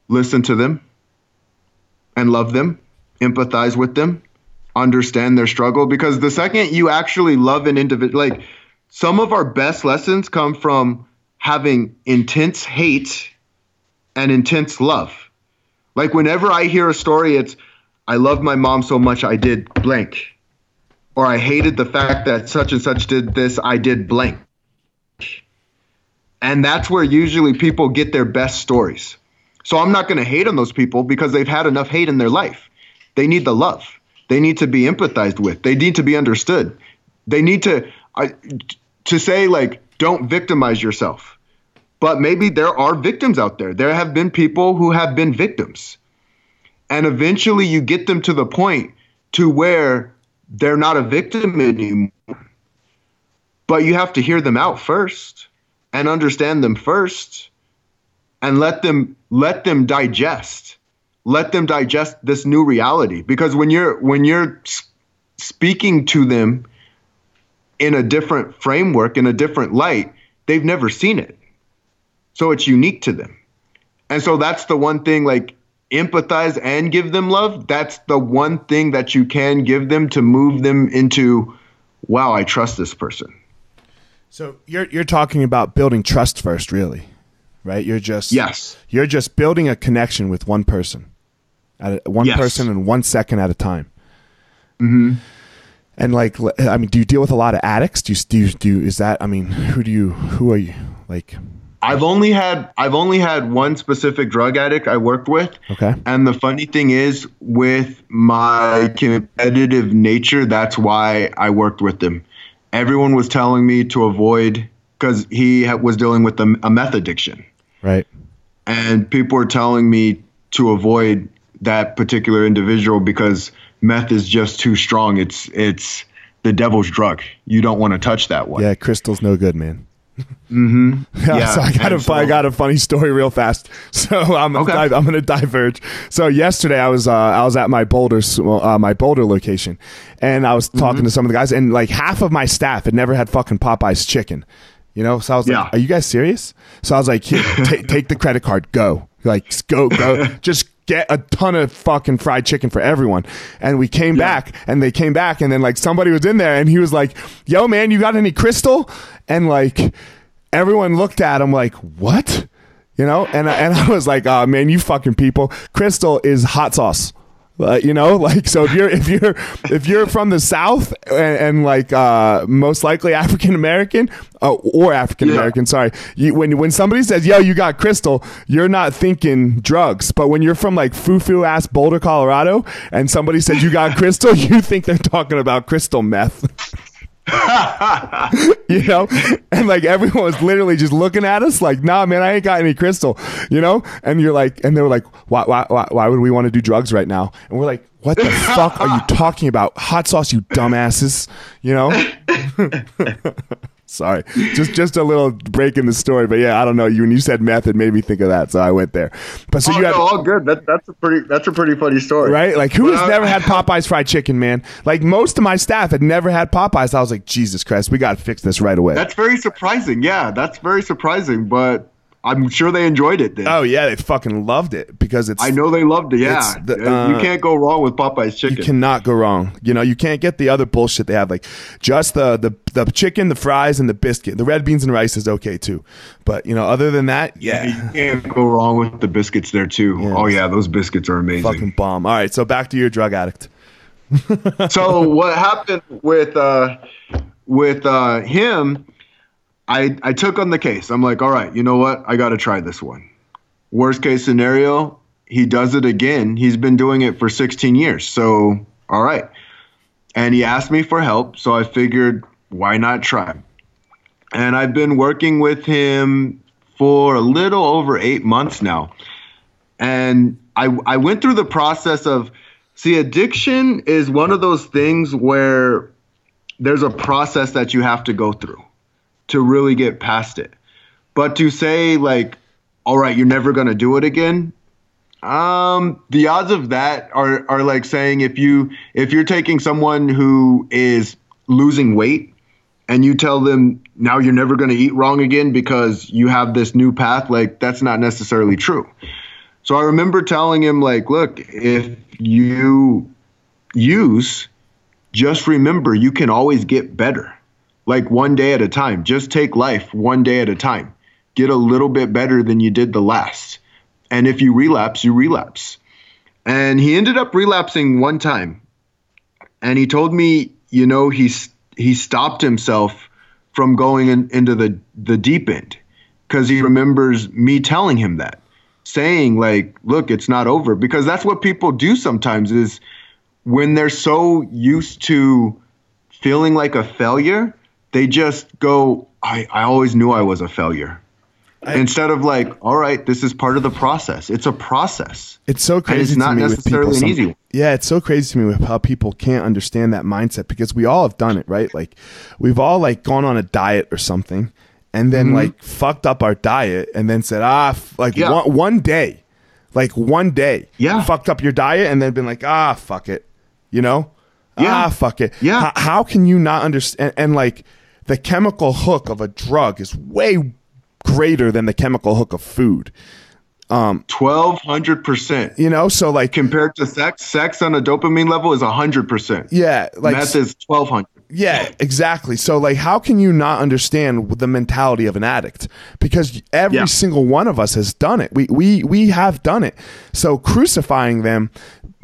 listen to them and love them, empathize with them, understand their struggle. Because the second you actually love an individual, like some of our best lessons come from having intense hate and intense love. Like whenever I hear a story, it's, I love my mom so much I did blank. Or I hated the fact that such and such did this, I did blank. And that's where usually people get their best stories. So I'm not going to hate on those people because they've had enough hate in their life. They need the love. They need to be empathized with. They need to be understood. They need to I, to say like don't victimize yourself. But maybe there are victims out there. There have been people who have been victims. And eventually you get them to the point to where they're not a victim anymore. But you have to hear them out first and understand them first and let them let them digest let them digest this new reality. Because when you're when you're speaking to them in a different framework in a different light they've never seen it. So it's unique to them. And so that's the one thing like empathize and give them love. That's the one thing that you can give them to move them into wow i trust this person. So you're you're talking about building trust first, really, right? You're just Yes. You're just building a connection with one person, at a, one Yes. person in one second at a time. Mm-hmm. And like, I mean, do you deal with a lot of addicts? Do you do you, do you, is that? I mean, who do you who are you like? I've only had I've only had one specific drug addict I worked with. Okay. And the funny thing is, with my competitive nature, that's why I worked with him. Everyone was telling me to avoid because he ha- was dealing with a, a meth addiction, Right. and people were telling me to avoid that particular individual because meth is just too strong. It's it's the devil's drug. You don't want to touch that one. Yeah, crystal's no good, man. Mm-hmm. Yeah, so I got a I got a funny story real fast. So I'm Okay. I'm going to diverge. So yesterday I was uh, I was at my Boulder uh, my Boulder location, and I was Mm-hmm. talking to some of the guys, and like half of my staff had never had fucking Popeyes chicken. You know, so I was like, Yeah. "Are you guys serious?" So I was like, Here, "Take the credit card, go, like go, go, just get a ton of fucking fried chicken for everyone." And we came back, and they came back, and then like somebody was in there, and he was like, "Yo, man, you got any crystal?" And like everyone looked at him like, "What?" You know, and I- and I was like, "Oh man, you fucking people! Crystal is hot sauce." Uh, you know, like so if you're if you're if you're from the South and, and like uh, most likely African American uh, or African American, sorry, you, when when somebody says "Yo, you got crystal," you're not thinking drugs. But when you're from like foo-foo ass Boulder, Colorado, and somebody says you got crystal, you think they're talking about crystal meth. you know? And like everyone was literally just looking at us like nah man i ain't got any crystal you know? And you're like and they were like why why why, why would we want to do drugs right now? And we're like what the fuck are you talking about? Hot sauce you dumbasses you know sorry just just a little break in the story but yeah i don't know you when you said meth it made me think of that so i went there but so Oh, you no, all good. That, that's a pretty. That's a pretty funny story, right? Like, who has Well, never had Popeyes fried chicken, man? Like, most of my staff had never had Popeyes. I was like, Jesus Christ, we got to fix this right away. That's very surprising. Yeah, that's very surprising. But I'm sure they enjoyed it. Then oh yeah, they fucking loved it because it's. I know they loved it. Yeah, the, Yeah, you uh, can't go wrong with Popeyes chicken. You cannot go wrong. You know, you can't get the other bullshit they have, like just the the the chicken, the fries, and the biscuit. The red beans and rice is okay too, but you know, other than that, yeah, you can't go wrong with the biscuits there too. Oh yeah, those biscuits are amazing. fucking bomb. All right, so back to your drug addict. so what happened with uh with uh him i i took on the case. I'm like all right you know what? I gotta try this one. Worst case scenario he does it again. He's been doing it for 16 years. So all right. And he asked me for help so i figured why not try? And i've been working with him for a little over eight months now. And I I went through the process of see addiction is one of those things where there's a process that you have to go through to really get past it. But to say like all right, you're never to do it again, um the odds of that are are like saying if you if you're taking someone who is losing weight and you tell them now you're never going to eat wrong again because you have this new path like that's not necessarily true. So I remember telling him, like, look, if you use, just remember you can always get better, like one day at a time. Just take life one day at a time. Get a little bit better than you did the last. And if you relapse, you relapse. And he ended up relapsing one time. And he told me, you know, he's he stopped himself from going in, into the, the deep end because he remembers me telling him that saying like look it's not over because that's what people do sometimes is when they're so used to feeling like a failure they just go i, I always knew i was a failure instead of like all right this is part of the process it's a process It's so crazy it's to not me with necessarily people. an easy one. Yeah, it's so crazy to me with how people can't understand that mindset because we all have done it, right? Like we've all like gone on a diet or something and then like fucked up our diet and then said, ah, like. Yeah. one, one day, like one day, Yeah. fucked up your diet and then been like, ah, fuck it, you know? Yeah. Ah, fuck it. Yeah. H- how can you not understand? And, like the chemical hook of a drug is way greater than the chemical hook of food, um, 1200% you know? So like, compared to sex sex on a dopamine level is 100% yeah, like meth is 1200 Yeah, exactly. So, like, how can you not understand the mentality of an addict? Because every Yeah. single one of us has done it. We we we have done it. So, crucifying them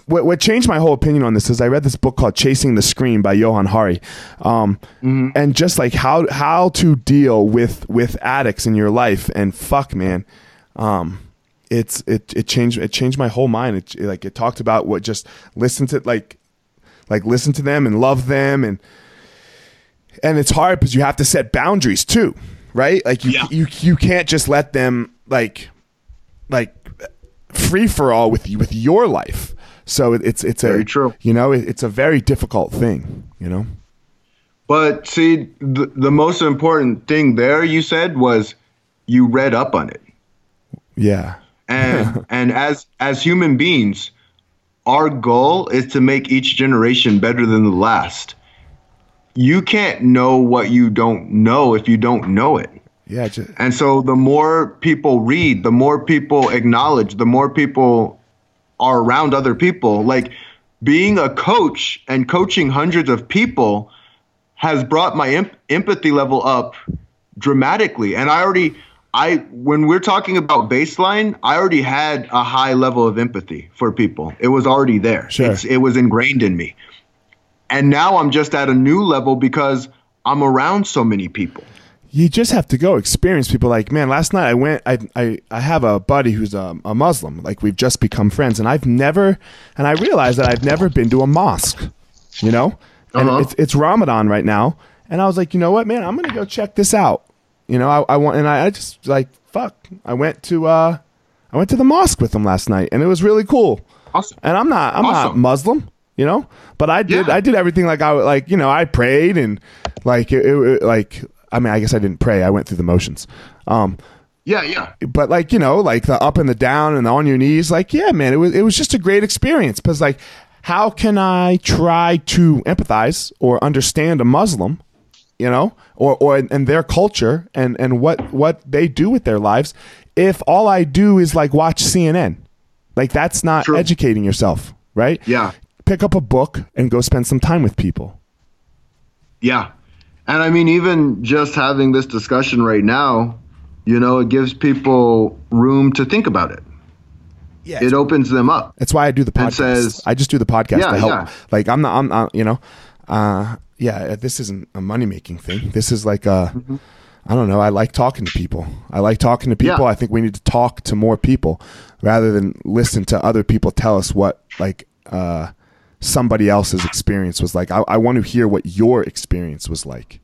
what, what changed my whole opinion on this is I read this book called Chasing the Scream by Johann Hari, um, and just like how how to deal with with addicts in your life. And fuck, man, um, it's it it changed it changed my whole mind. It, like it talked about what just listen to like like listen to them and love them and and it's hard because you have to set boundaries too, right? Like you Yeah. you you can't just let them like like free for all with you with your life. So it, it's it's a Very true. You know, it, it's a very difficult thing. You know. But see, the, the most important thing there you said was you read up on it. Yeah. And and as as human beings, our goal is to make each generation better than the last. You can't know what you don't know if you don't know it. Yeah. Just, And so the more people read, the more people acknowledge, the more people are around other people. Like being a coach and coaching hundreds of people has brought my em- empathy level up dramatically. And I already I when we're talking about baseline, I already had a high level of empathy for people. It was already there. Sure. It's, it was ingrained in me. And now I'm just at a new level because I'm around so many people. You just have to go experience people. Like man last night i went i i, I have a buddy who's a, a muslim. Like we've just become friends and i've never and i realized that i've never been to a mosque you know? And Uh-huh. it's, it's ramadan right now and i was like you know what man i'm gonna go check this out. You know i, I want and I, I just like fuck. I went to uh i went to the mosque with them last night and it was really cool. Awesome. and i'm not i'm not muslim you know? But i did Yeah. i did everything like i like you know i prayed and like it, it, like i mean i guess i didn't pray i went through the motions um Yeah, yeah. but like you know like the up and the down and the on your knees like yeah man it was it was just a great experience because like how can i try to empathize or understand a muslim you know or or and their culture and and what what they do with their lives if all i do is like watch cnn like that's not True. educating yourself right Yeah. pick up a book and go spend some time with people Yeah. And I mean, even just having this discussion right now, you know, it gives people room to think about it. yeah It opens them up. That's why I do the podcast. Says- I just do the podcast Yeah, to help. yeah. Like I'm not. I'm not. You know. Uh, yeah. This isn't a money making thing. This is like a. I don't know. I like talking to people. I like talking to people. Mm-hmm. Yeah. I think we need to talk to more people rather than listen to other people tell us what like uh, somebody else's experience was like. I, I want to hear what your experience was like.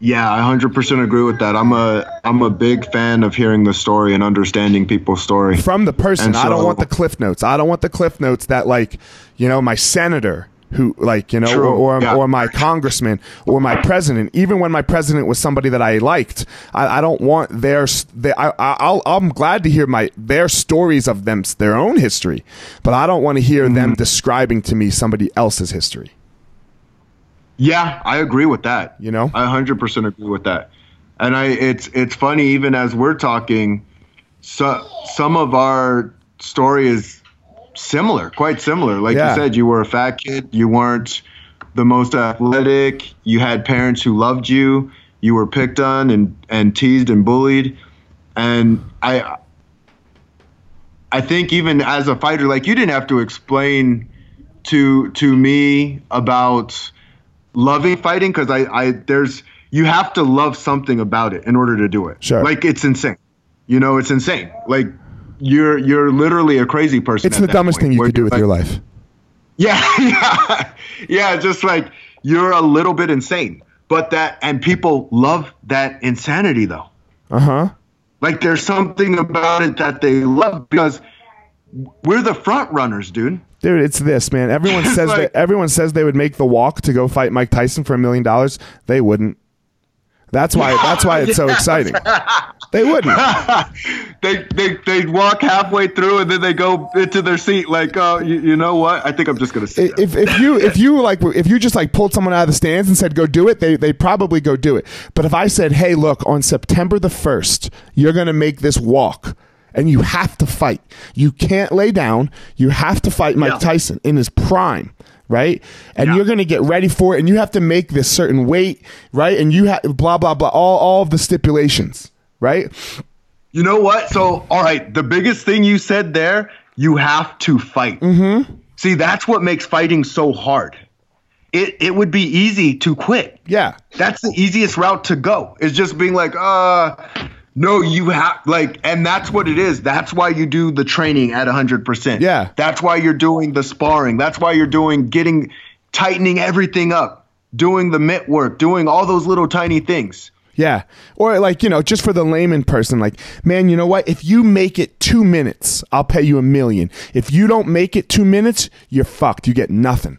Yeah, I 100% agree with that. I'm a I'm a big fan of hearing the story and understanding people's story. from the person. And I don't want the cliff notes. I don't want the cliff notes that like, you know, my senator who like, you know, True. or or, Yeah. or my congressman or my president. Even when my president was somebody that I liked, I, I don't want their. I, I- I'll, I'm glad to hear my their stories of them their own history, but I don't want to hear them Mm-hmm. describing to me somebody else's history. Yeah, I agree with that. You know? I 100% agree with that. And I it's it's funny even as we're talking so some of our story is similar, quite similar. Like Yeah. you said you were a fat kid, you weren't the most athletic, you had parents who loved you, you were picked on and and teased and bullied. And I I think even as a fighter like you didn't have to explain to to me about loving fighting because I, I there's you have to love something about it in order to do it. Sure. Like it's insane. You know, it's insane. Like you're you're literally a crazy person. It's the dumbest point, thing you could do with like- your life. Yeah, yeah, yeah. Just like you're a little bit insane, but that and people love that insanity though. Uh huh. Like there's something about it that they love because we're the front runners, dude. Dude, it's this man. Everyone says like- that everyone says they would make the walk to go fight Mike Tyson for a million dollars. They wouldn't. That's why. That's why it's so exciting. They wouldn't. they they they walk halfway through and then they go into their seat like, oh, you, you know what? I think I'm just gonna sit. If if you if you like if you just like pulled someone out of the stands and said go do it, they they probably go do it. But if I said, hey, look, on September the first, you're gonna make this walk. And you have to fight. You can't lay down. You have to fight Mike Yeah. Tyson in his prime, right? And Yeah. you're going to get ready for it. And you have to make this certain weight, right? And you have blah blah blah. All all of the stipulations, right? You know what? So, all right, the biggest thing you said there, you have to fight. Mm-hmm. See, that's what makes fighting so hard. It it would be easy to quit. Yeah. That's the easiest route to go. Is just being like, uh no, you have like and that's what it is. That's why you do the training at 100%. Yeah. That's why you're doing the sparring. That's why you're doing getting tightening everything up, doing the mitt work, doing all those little tiny things. Yeah. Or like, you know, just for the layman person, like, man, you know what? If you make it two minutes, I'll pay you a million. If you don't make it two minutes, you're fucked. You get nothing.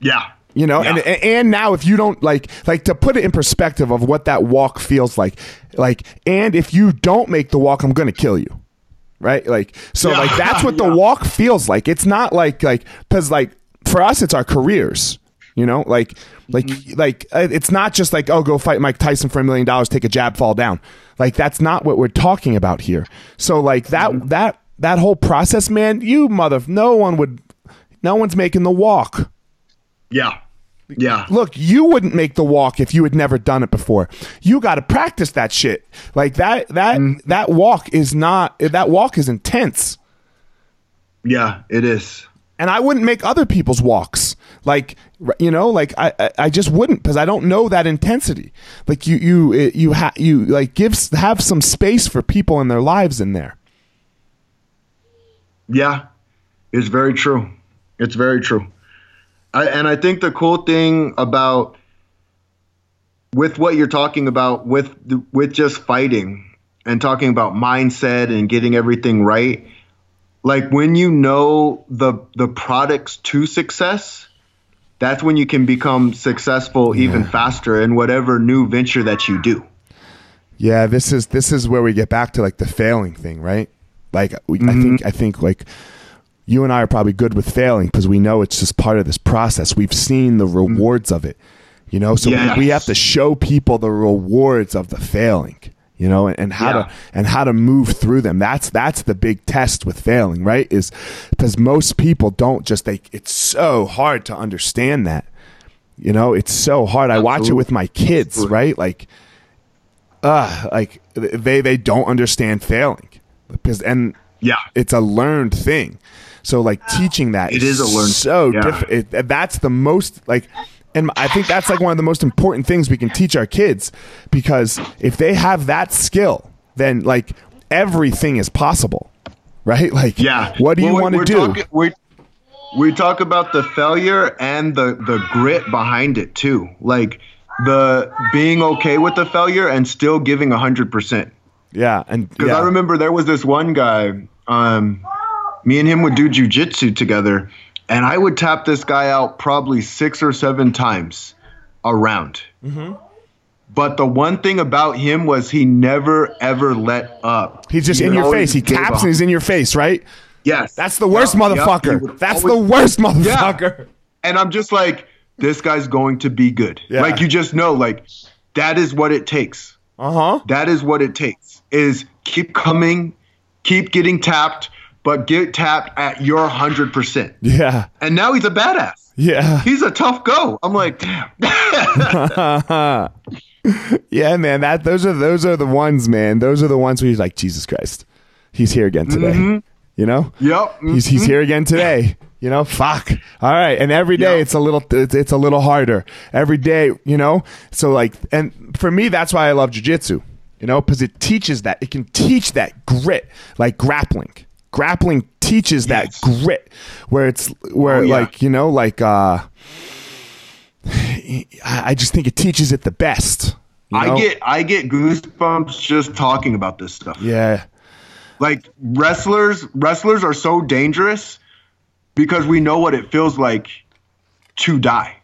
Yeah. You know, Yeah. and and now if you don't like like to put it in perspective of what that walk feels like, like, and if you don't make the walk, I'm gonna kill you. Right? Like so Yeah. like that's what the walk feels like. It's not like like because like for us it's our careers. You know, like like Mm-hmm. like uh, it's not just like oh go fight Mike Tyson for a million dollars, take a jab, fall down. Like that's not what we're talking about here. So like that Mm-hmm. that that whole process, man, you mother, no one would, no one's making the walk Yeah. Yeah. look, you wouldn't make the walk if you had never done it before. You got to practice that shit. Like that that Mm-hmm. that walk is not that walk is intense. Yeah, it is. And I wouldn't make other people's walks. Like you know, like I I, I just wouldn't because I don't know that intensity. Like you you you ha- you like give have some space for people in their lives in there. Yeah, it's very true. It's very true. I, and I think the cool thing about with what you're talking about with with just fighting and talking about mindset and getting everything right, like when you know the the products to success, that's when you can become successful even faster in whatever new venture that you do. Yeah, this is this is where we get back to like the failing thing, right? Like we, I mm-hmm. think I think like you and I are probably good with failing because we know it's just part of this process. We've seen the rewards of it, you know. So Yes. we, we have to show people the rewards of the failing, you know, and, and how Yeah. to and how to move through them. That's that's the big test with failing, right? Is because most people don't just they. It's so hard to understand that, you know. It's so hard. I watch it with my kids, Absolutely. right? Like uh like they they don't understand failing because and Yeah. it's a learned thing so like teaching that It is a learn. so yeah. different that's the most like and i think that's like one of the most important things we can teach our kids because if they have that skill then like everything is possible right like Yeah. what do you want to do talking- we we talk about the failure and the the grit behind it too. Like the being okay with the failure and still giving hundred percent. yeah and Because yeah. I remember there was this one guy. Um, me and him would do jujitsu together, and I would tap this guy out probably six or seven times around. Mm-hmm. But the one thing about him was he never ever let up. he's just He in your face he taps and he's in your face right Yes, that's the worst Yup, yup, he motherfucker would that's always- the worst motherfucker Yeah. and I'm just like, this guy's going to be good. Yeah. Like you just know, like that is what it takes. uh-huh That is what it takes. Is keep coming, keep getting tapped, but get tapped at your hundred percent. yeah And now he's a badass. yeah He's a tough go. I'm like, damn. yeah, man. That those are those are the ones, man. Those are the ones where he's like, Jesus Christ, he's here again today. Mm-hmm. You know, yep. he's he's here again today. You know, fuck. All right, and every day Yeah. it's a little it's, it's a little harder. Every day, you know. So like, and for me, that's why I love jujitsu. You know, because it teaches that it can teach that grit, like grappling. Grappling teaches that grit, where it's where Oh, yeah. like you know like uh I I just think it teaches it the best. you know? I get I get goosebumps just talking about this stuff. yeah, Like wrestlers, wrestlers are so dangerous because we know what it feels like to die.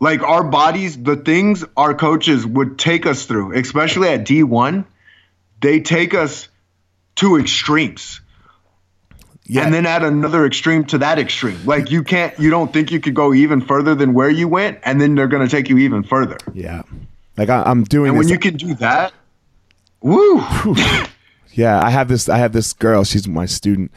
Like our bodies, the things our coaches would take us through, especially at D1, they take us to extremes. Yeah, And then add another extreme to that extreme. Like you can't, you don't think you could go even further than where you went, and then they're going to take you even further. yeah. Like I, I'm doing And when you can do that, woo! yeah, I have this. I have this girl. She's my student,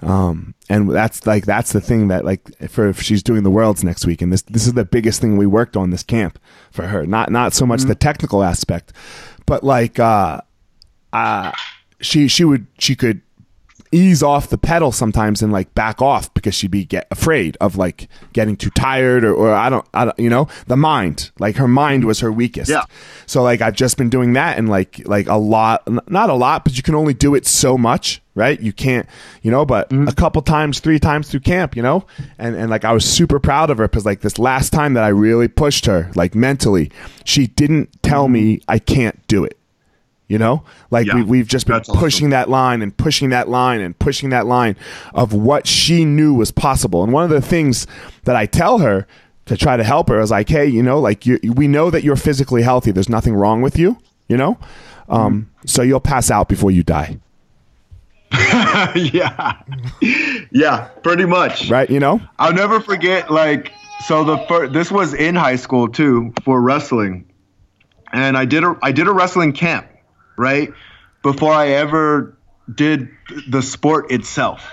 um, and that's like that's the thing that like for if she's doing the worlds next week, and this this is the biggest thing we worked on this camp for her. Not not so much the technical aspect, but like uh, uh, she she would she could ease off the pedal sometimes and like back off because she'd be get afraid of like getting too tired or, or I don't I don't you know? The mind. Like her mind was her weakest. Yeah. so like I've just been doing that and like like a lot not a lot but you can only do it so much right? You can't you know but mm-hmm. a couple times three times through camp you know? And and like I was super proud of her because like this last time that I really pushed her like mentally she didn't tell mm-hmm. me I can't do it you know? Like Yeah, we, we've just been that's awesome. pushing that line and pushing that line and pushing that line of what she knew was possible. And one of the things that i tell her to try to help her is like hey you know like you, we know that you're physically healthy. There's nothing wrong with you you know? Um, so you'll pass out before you die. Yeah, yeah, pretty much. right you know? I'll never forget. Like, so the first, this was in high school too for wrestling, and I did a I did a wrestling camp, right, before I ever did the sport itself.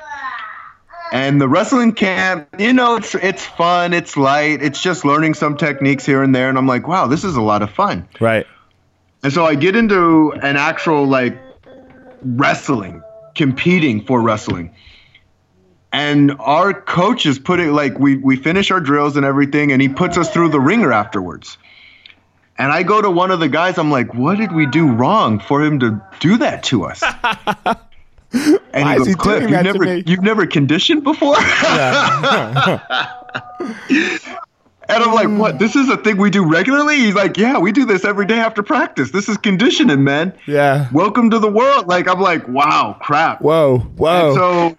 And the wrestling camp, you know, it's it's fun, it's light, it's just learning some techniques here and there, and I'm like, wow, this is a lot of fun. right And so I get into an actual like wrestling, competing for wrestling. And our coach is putting like we we finish our drills and everything, and he puts us through the ringer afterwards. And I go to one of the guys, I'm like, what did we do wrong for him to do that to us? And Why he goes, he Cliff, you've never you've never conditioned before? And I'm like, what? Mm. This is a thing we do regularly? He's like, yeah, we do this every day after practice. This is conditioning, man. yeah Welcome to the world. Like, I'm like, wow, crap. whoa whoa And so,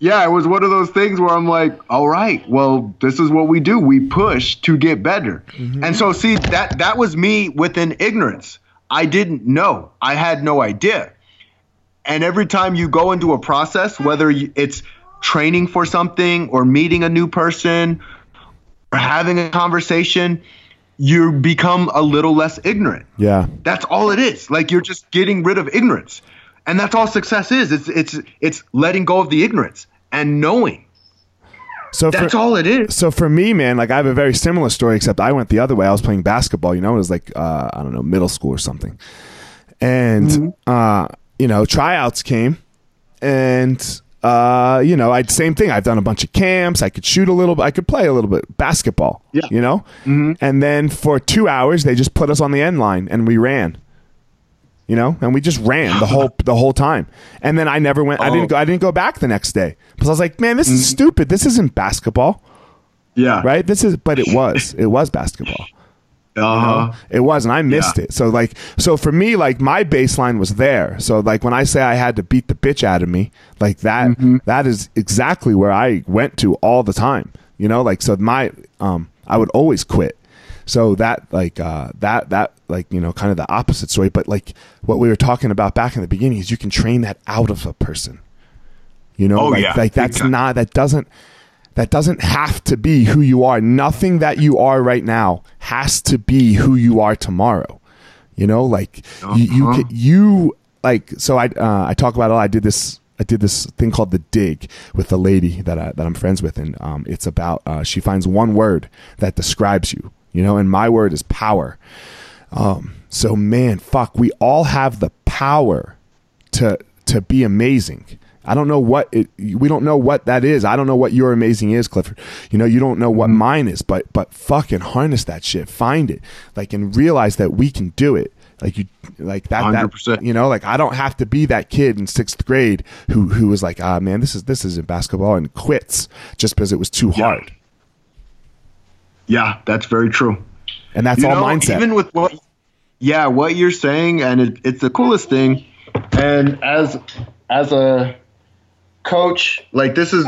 yeah, it was one of those things where I'm like, all right, well, this is what we do. We push to get better. Mm-hmm. And so, see, that that was me within ignorance. I didn't know. I had no idea. And every time you go into a process, whether it's training for something or meeting a new person or having a conversation, you become a little less ignorant. yeah That's all it is. Like you're just getting rid of ignorance. And that's all success is. It's it's it's letting go of the ignorance and knowing. so That's for, all it is. so for me, man, like I have a very similar story, except I went the other way. I was playing basketball, you know, it was like uh, I don't know, middle school or something, and Mm-hmm. uh, you know, tryouts came, and uh, you know, I same thing. I've done a bunch of camps. I could shoot a little bit. I could play a little bit basketball. Yeah. you know, Mm-hmm. and then for two hours they just put us on the end line and we ran. You know, and we just ran the whole the whole time, and then I never went. I Oh. didn't go. I didn't go back the next day because I was like, man, this is stupid. This isn't basketball Yeah. right? This is, but it was, it was basketball. Uh-huh. It was, and I missed Yeah. it. So like, so for me, like my baseline was there. So like when I say I had to beat the bitch out of me, like that, Mm-hmm. that is exactly where I went to all the time. You know, like so my, um, I would always quit. So that like uh, that that like you know kind of the opposite story. But like what we were talking about back in the beginning is you can train that out of a person. You know, Oh, like, yeah. like that's time. not that doesn't that doesn't have to be who you are. Nothing that you are right now has to be who you are tomorrow. You know, like you you, Uh-huh. ca- you like so I uh, I talk about it. I did this I did this thing called the dig with the lady that I, that I'm friends with, and um, it's about uh, she finds one word that describes you. You know, and my word is power. Um, so man, fuck, we all have the power to to be amazing. I don't know what it. We don't know what that is. I don't know what your amazing is, Clifford. You know, you don't know what mine is, but but fucking harness that shit. Find it, like, and realize that we can do it. Like you, like that. That 100%. you know, like I don't have to be that kid in sixth grade who who was like, ah, man, this is this isn't basketball and quits just because it was too Yeah. hard. Yeah, that's very true. And that's you all know, mindset. Even with what, yeah, what you're saying, and it, it's the coolest thing. And as as a coach, like this is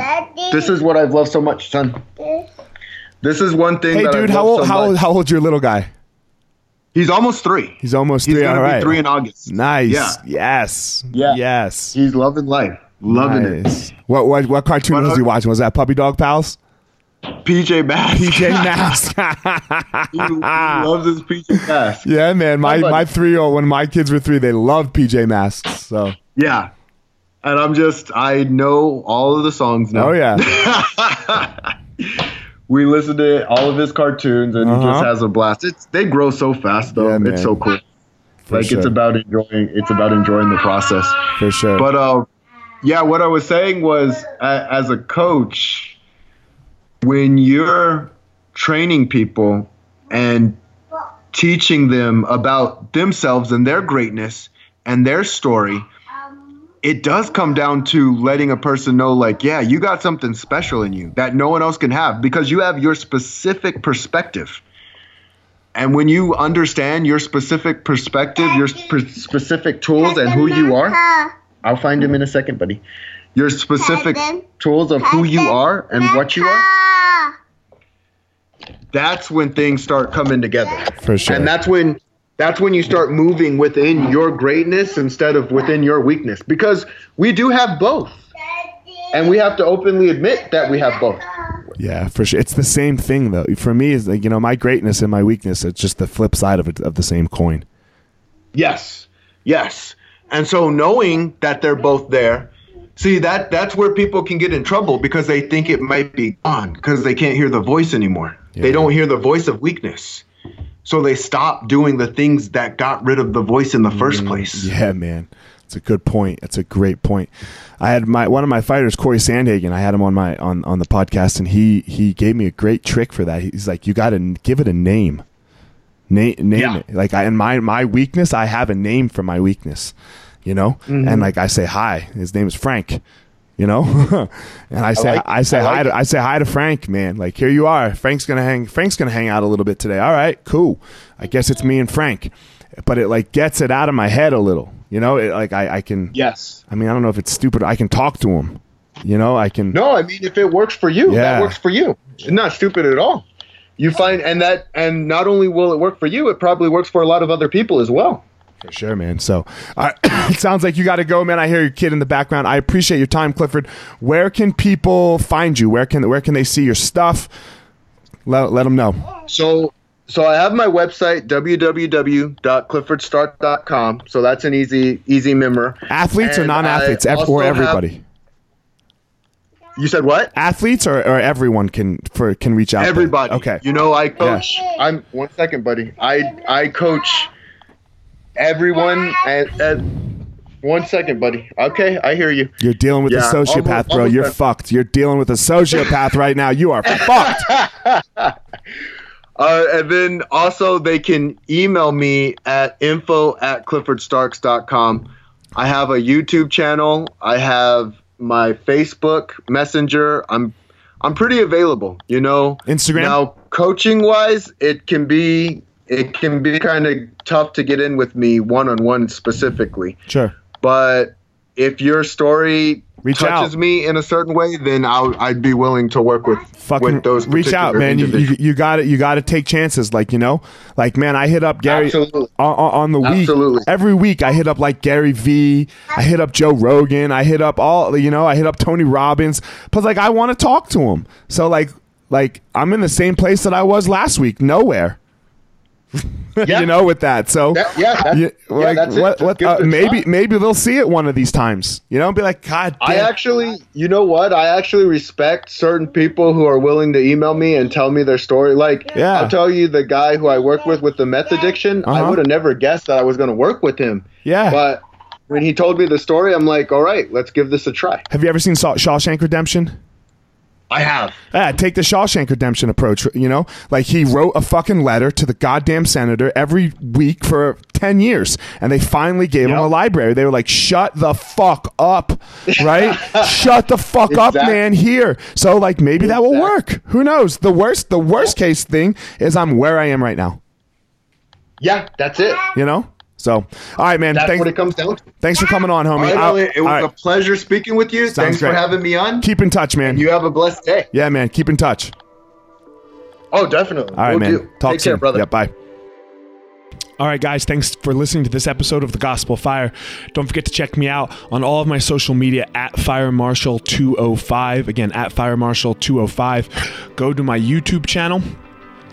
this is what I've loved so much, son. This is one thing. hey, that dude, I've how loved old so how old, how old's your little guy? He's almost three. He's almost He's three. gonna All be three in August. Nice. Yeah. Yes. Yeah. Yes. He's loving life, loving it. What what what cartoon What was he uh, watching? Was that Puppy Dog Pals? PJ Masks. PJ Masks. he, he loves his PJ Masks. yeah, man. My How my three year old when my kids were three, they loved PJ Masks. So Yeah. And I'm just, I know all of the songs now. oh yeah. We listen to all of his cartoons and he Uh-huh. just has a blast. It's they grow so fast though. Yeah, it's so cool. For like sure. it's about enjoying it's about enjoying the process. For sure. But uh yeah, what I was saying was, uh, as a coach, when you're training people and teaching them about themselves and their greatness and their story, it does come down to letting a person know, like, yeah, you got something special in you that no one else can have because you have your specific perspective. And when you understand your specific perspective, your sp- specific tools, and who you are, I'll find him in a second, buddy. Your specific tools of who you are and what you are, that's when things start coming together. For sure. And that's when that's when you start moving within your greatness instead of within your weakness because we do have both. And we have to openly admit that we have both. Yeah, for sure. It's the same thing though. For me, is like you know my greatness and my weakness. It's just the flip side of it of the same coin. Yes. Yes. And so knowing that they're both there, see that that's where people can get in trouble because they think it might be gone because they can't hear the voice anymore. Yeah. They don't hear the voice of weakness. So they stop doing the things that got rid of the voice in the first place. Yeah, man. It's a good point. It's a great point. I had my one of my fighters, Corey Sandhagen. I had him on my on on the podcast, and he he gave me a great trick for that. He's like, you got to give it a name. Name name Yeah. it. Like I and my my weakness, I have a name for my weakness. You know, Mm-hmm. and like I say hi. His name is Frank. You know, and I say like. I say I hi to. I say hi to Frank, man. Like here you are. Frank's gonna hang. Frank's gonna hang out a little bit today. All right, cool. I guess it's me and Frank, but it like gets it out of my head a little. You know, it, like I I can. Yes. I mean, I don't know if it's stupid. I can talk to him. You know, I can. No, I mean if it works for you, Yeah. that works for you. It's not stupid at all. You find and that and not only will it work for you, it probably works for a lot of other people as well. For sure, man. So, uh, it sounds like you got to go, man. I hear your kid in the background. I appreciate your time, Clifford. Where can people find you? Where can where can they see your stuff? Let let them know. So so I have my website www.cliffordstarks.com. So that's an easy easy member. Athletes or non-athletes, I ev- also or have- everybody. You said what? Athletes or, or everyone can for can reach out. there? Everybody. Okay. You know, I coach. I'm one second, buddy. I I coach everyone and, and one second, buddy. Okay, I hear you. You're dealing with a sociopath, almost- bro. almost You're done. fucked. You're dealing with a sociopath right now. You are fucked. Uh, and then also they can email me at info at cliffordstarks.com. I have a YouTube channel. I have my Facebook Messenger. I'm I'm pretty available, you know. Instagram? Now, coaching wise, it can be it can be kind of tough to get in with me one on one specifically. Sure. But if your story Reach touches out. me in a certain way, then I'll, I'd be willing to work with fucking with those. reach out, man. You, you, got to You got to take chances. Like you know, like man, I hit up Gary on, on the week. Absolutely. Every week, I hit up like Gary V. I hit up Joe Rogan. I hit up all you know. I hit up Tony Robbins. But like, I want to talk to him. So like, like I'm in the same place that I was last week. Nowhere. Yeah. you know, with that. So That- yeah, you- like what? What? Uh, maybe shot. maybe they'll see it one of these times. You know, be like, God damn. I actually, you know what? I actually respect certain people who are willing to email me and tell me their story. Like, Yeah. I'll tell you, the guy who I work with with the meth addiction, I Uh-huh. would have never guessed that I was going to work with him. yeah. But when he told me the story, I'm like, all right, let's give this a try. Have you ever seen Shawshank Redemption? I have. Yeah, take the Shawshank Redemption approach. You know, like he wrote a fucking letter to the goddamn senator every week for ten years, and they finally gave him a library. They were like, "Shut the fuck up, right? Shut the fuck up, man." Here, so like maybe that will work. Who knows? The worst, the worst case thing is I'm where I am right now. Yeah, that's it. You know. So, all right, man. That's Thanks, what it comes down to. thanks for coming on, homie. right, I'll- Elliott, it was right. a pleasure speaking with you. Thanks great. for having me on. Keep in touch, man. You have a blessed day. yeah, man. Keep in touch. Oh, definitely. All right, Will man. do. Talk Take soon. care, brother. Yeah, bye. All right, guys, thanks for listening to this episode of The Gospel Fire. Don't forget to check me out on all of my social media at Fire Marshal 205. Again, at Fire Marshal 205. Go to my YouTube channel.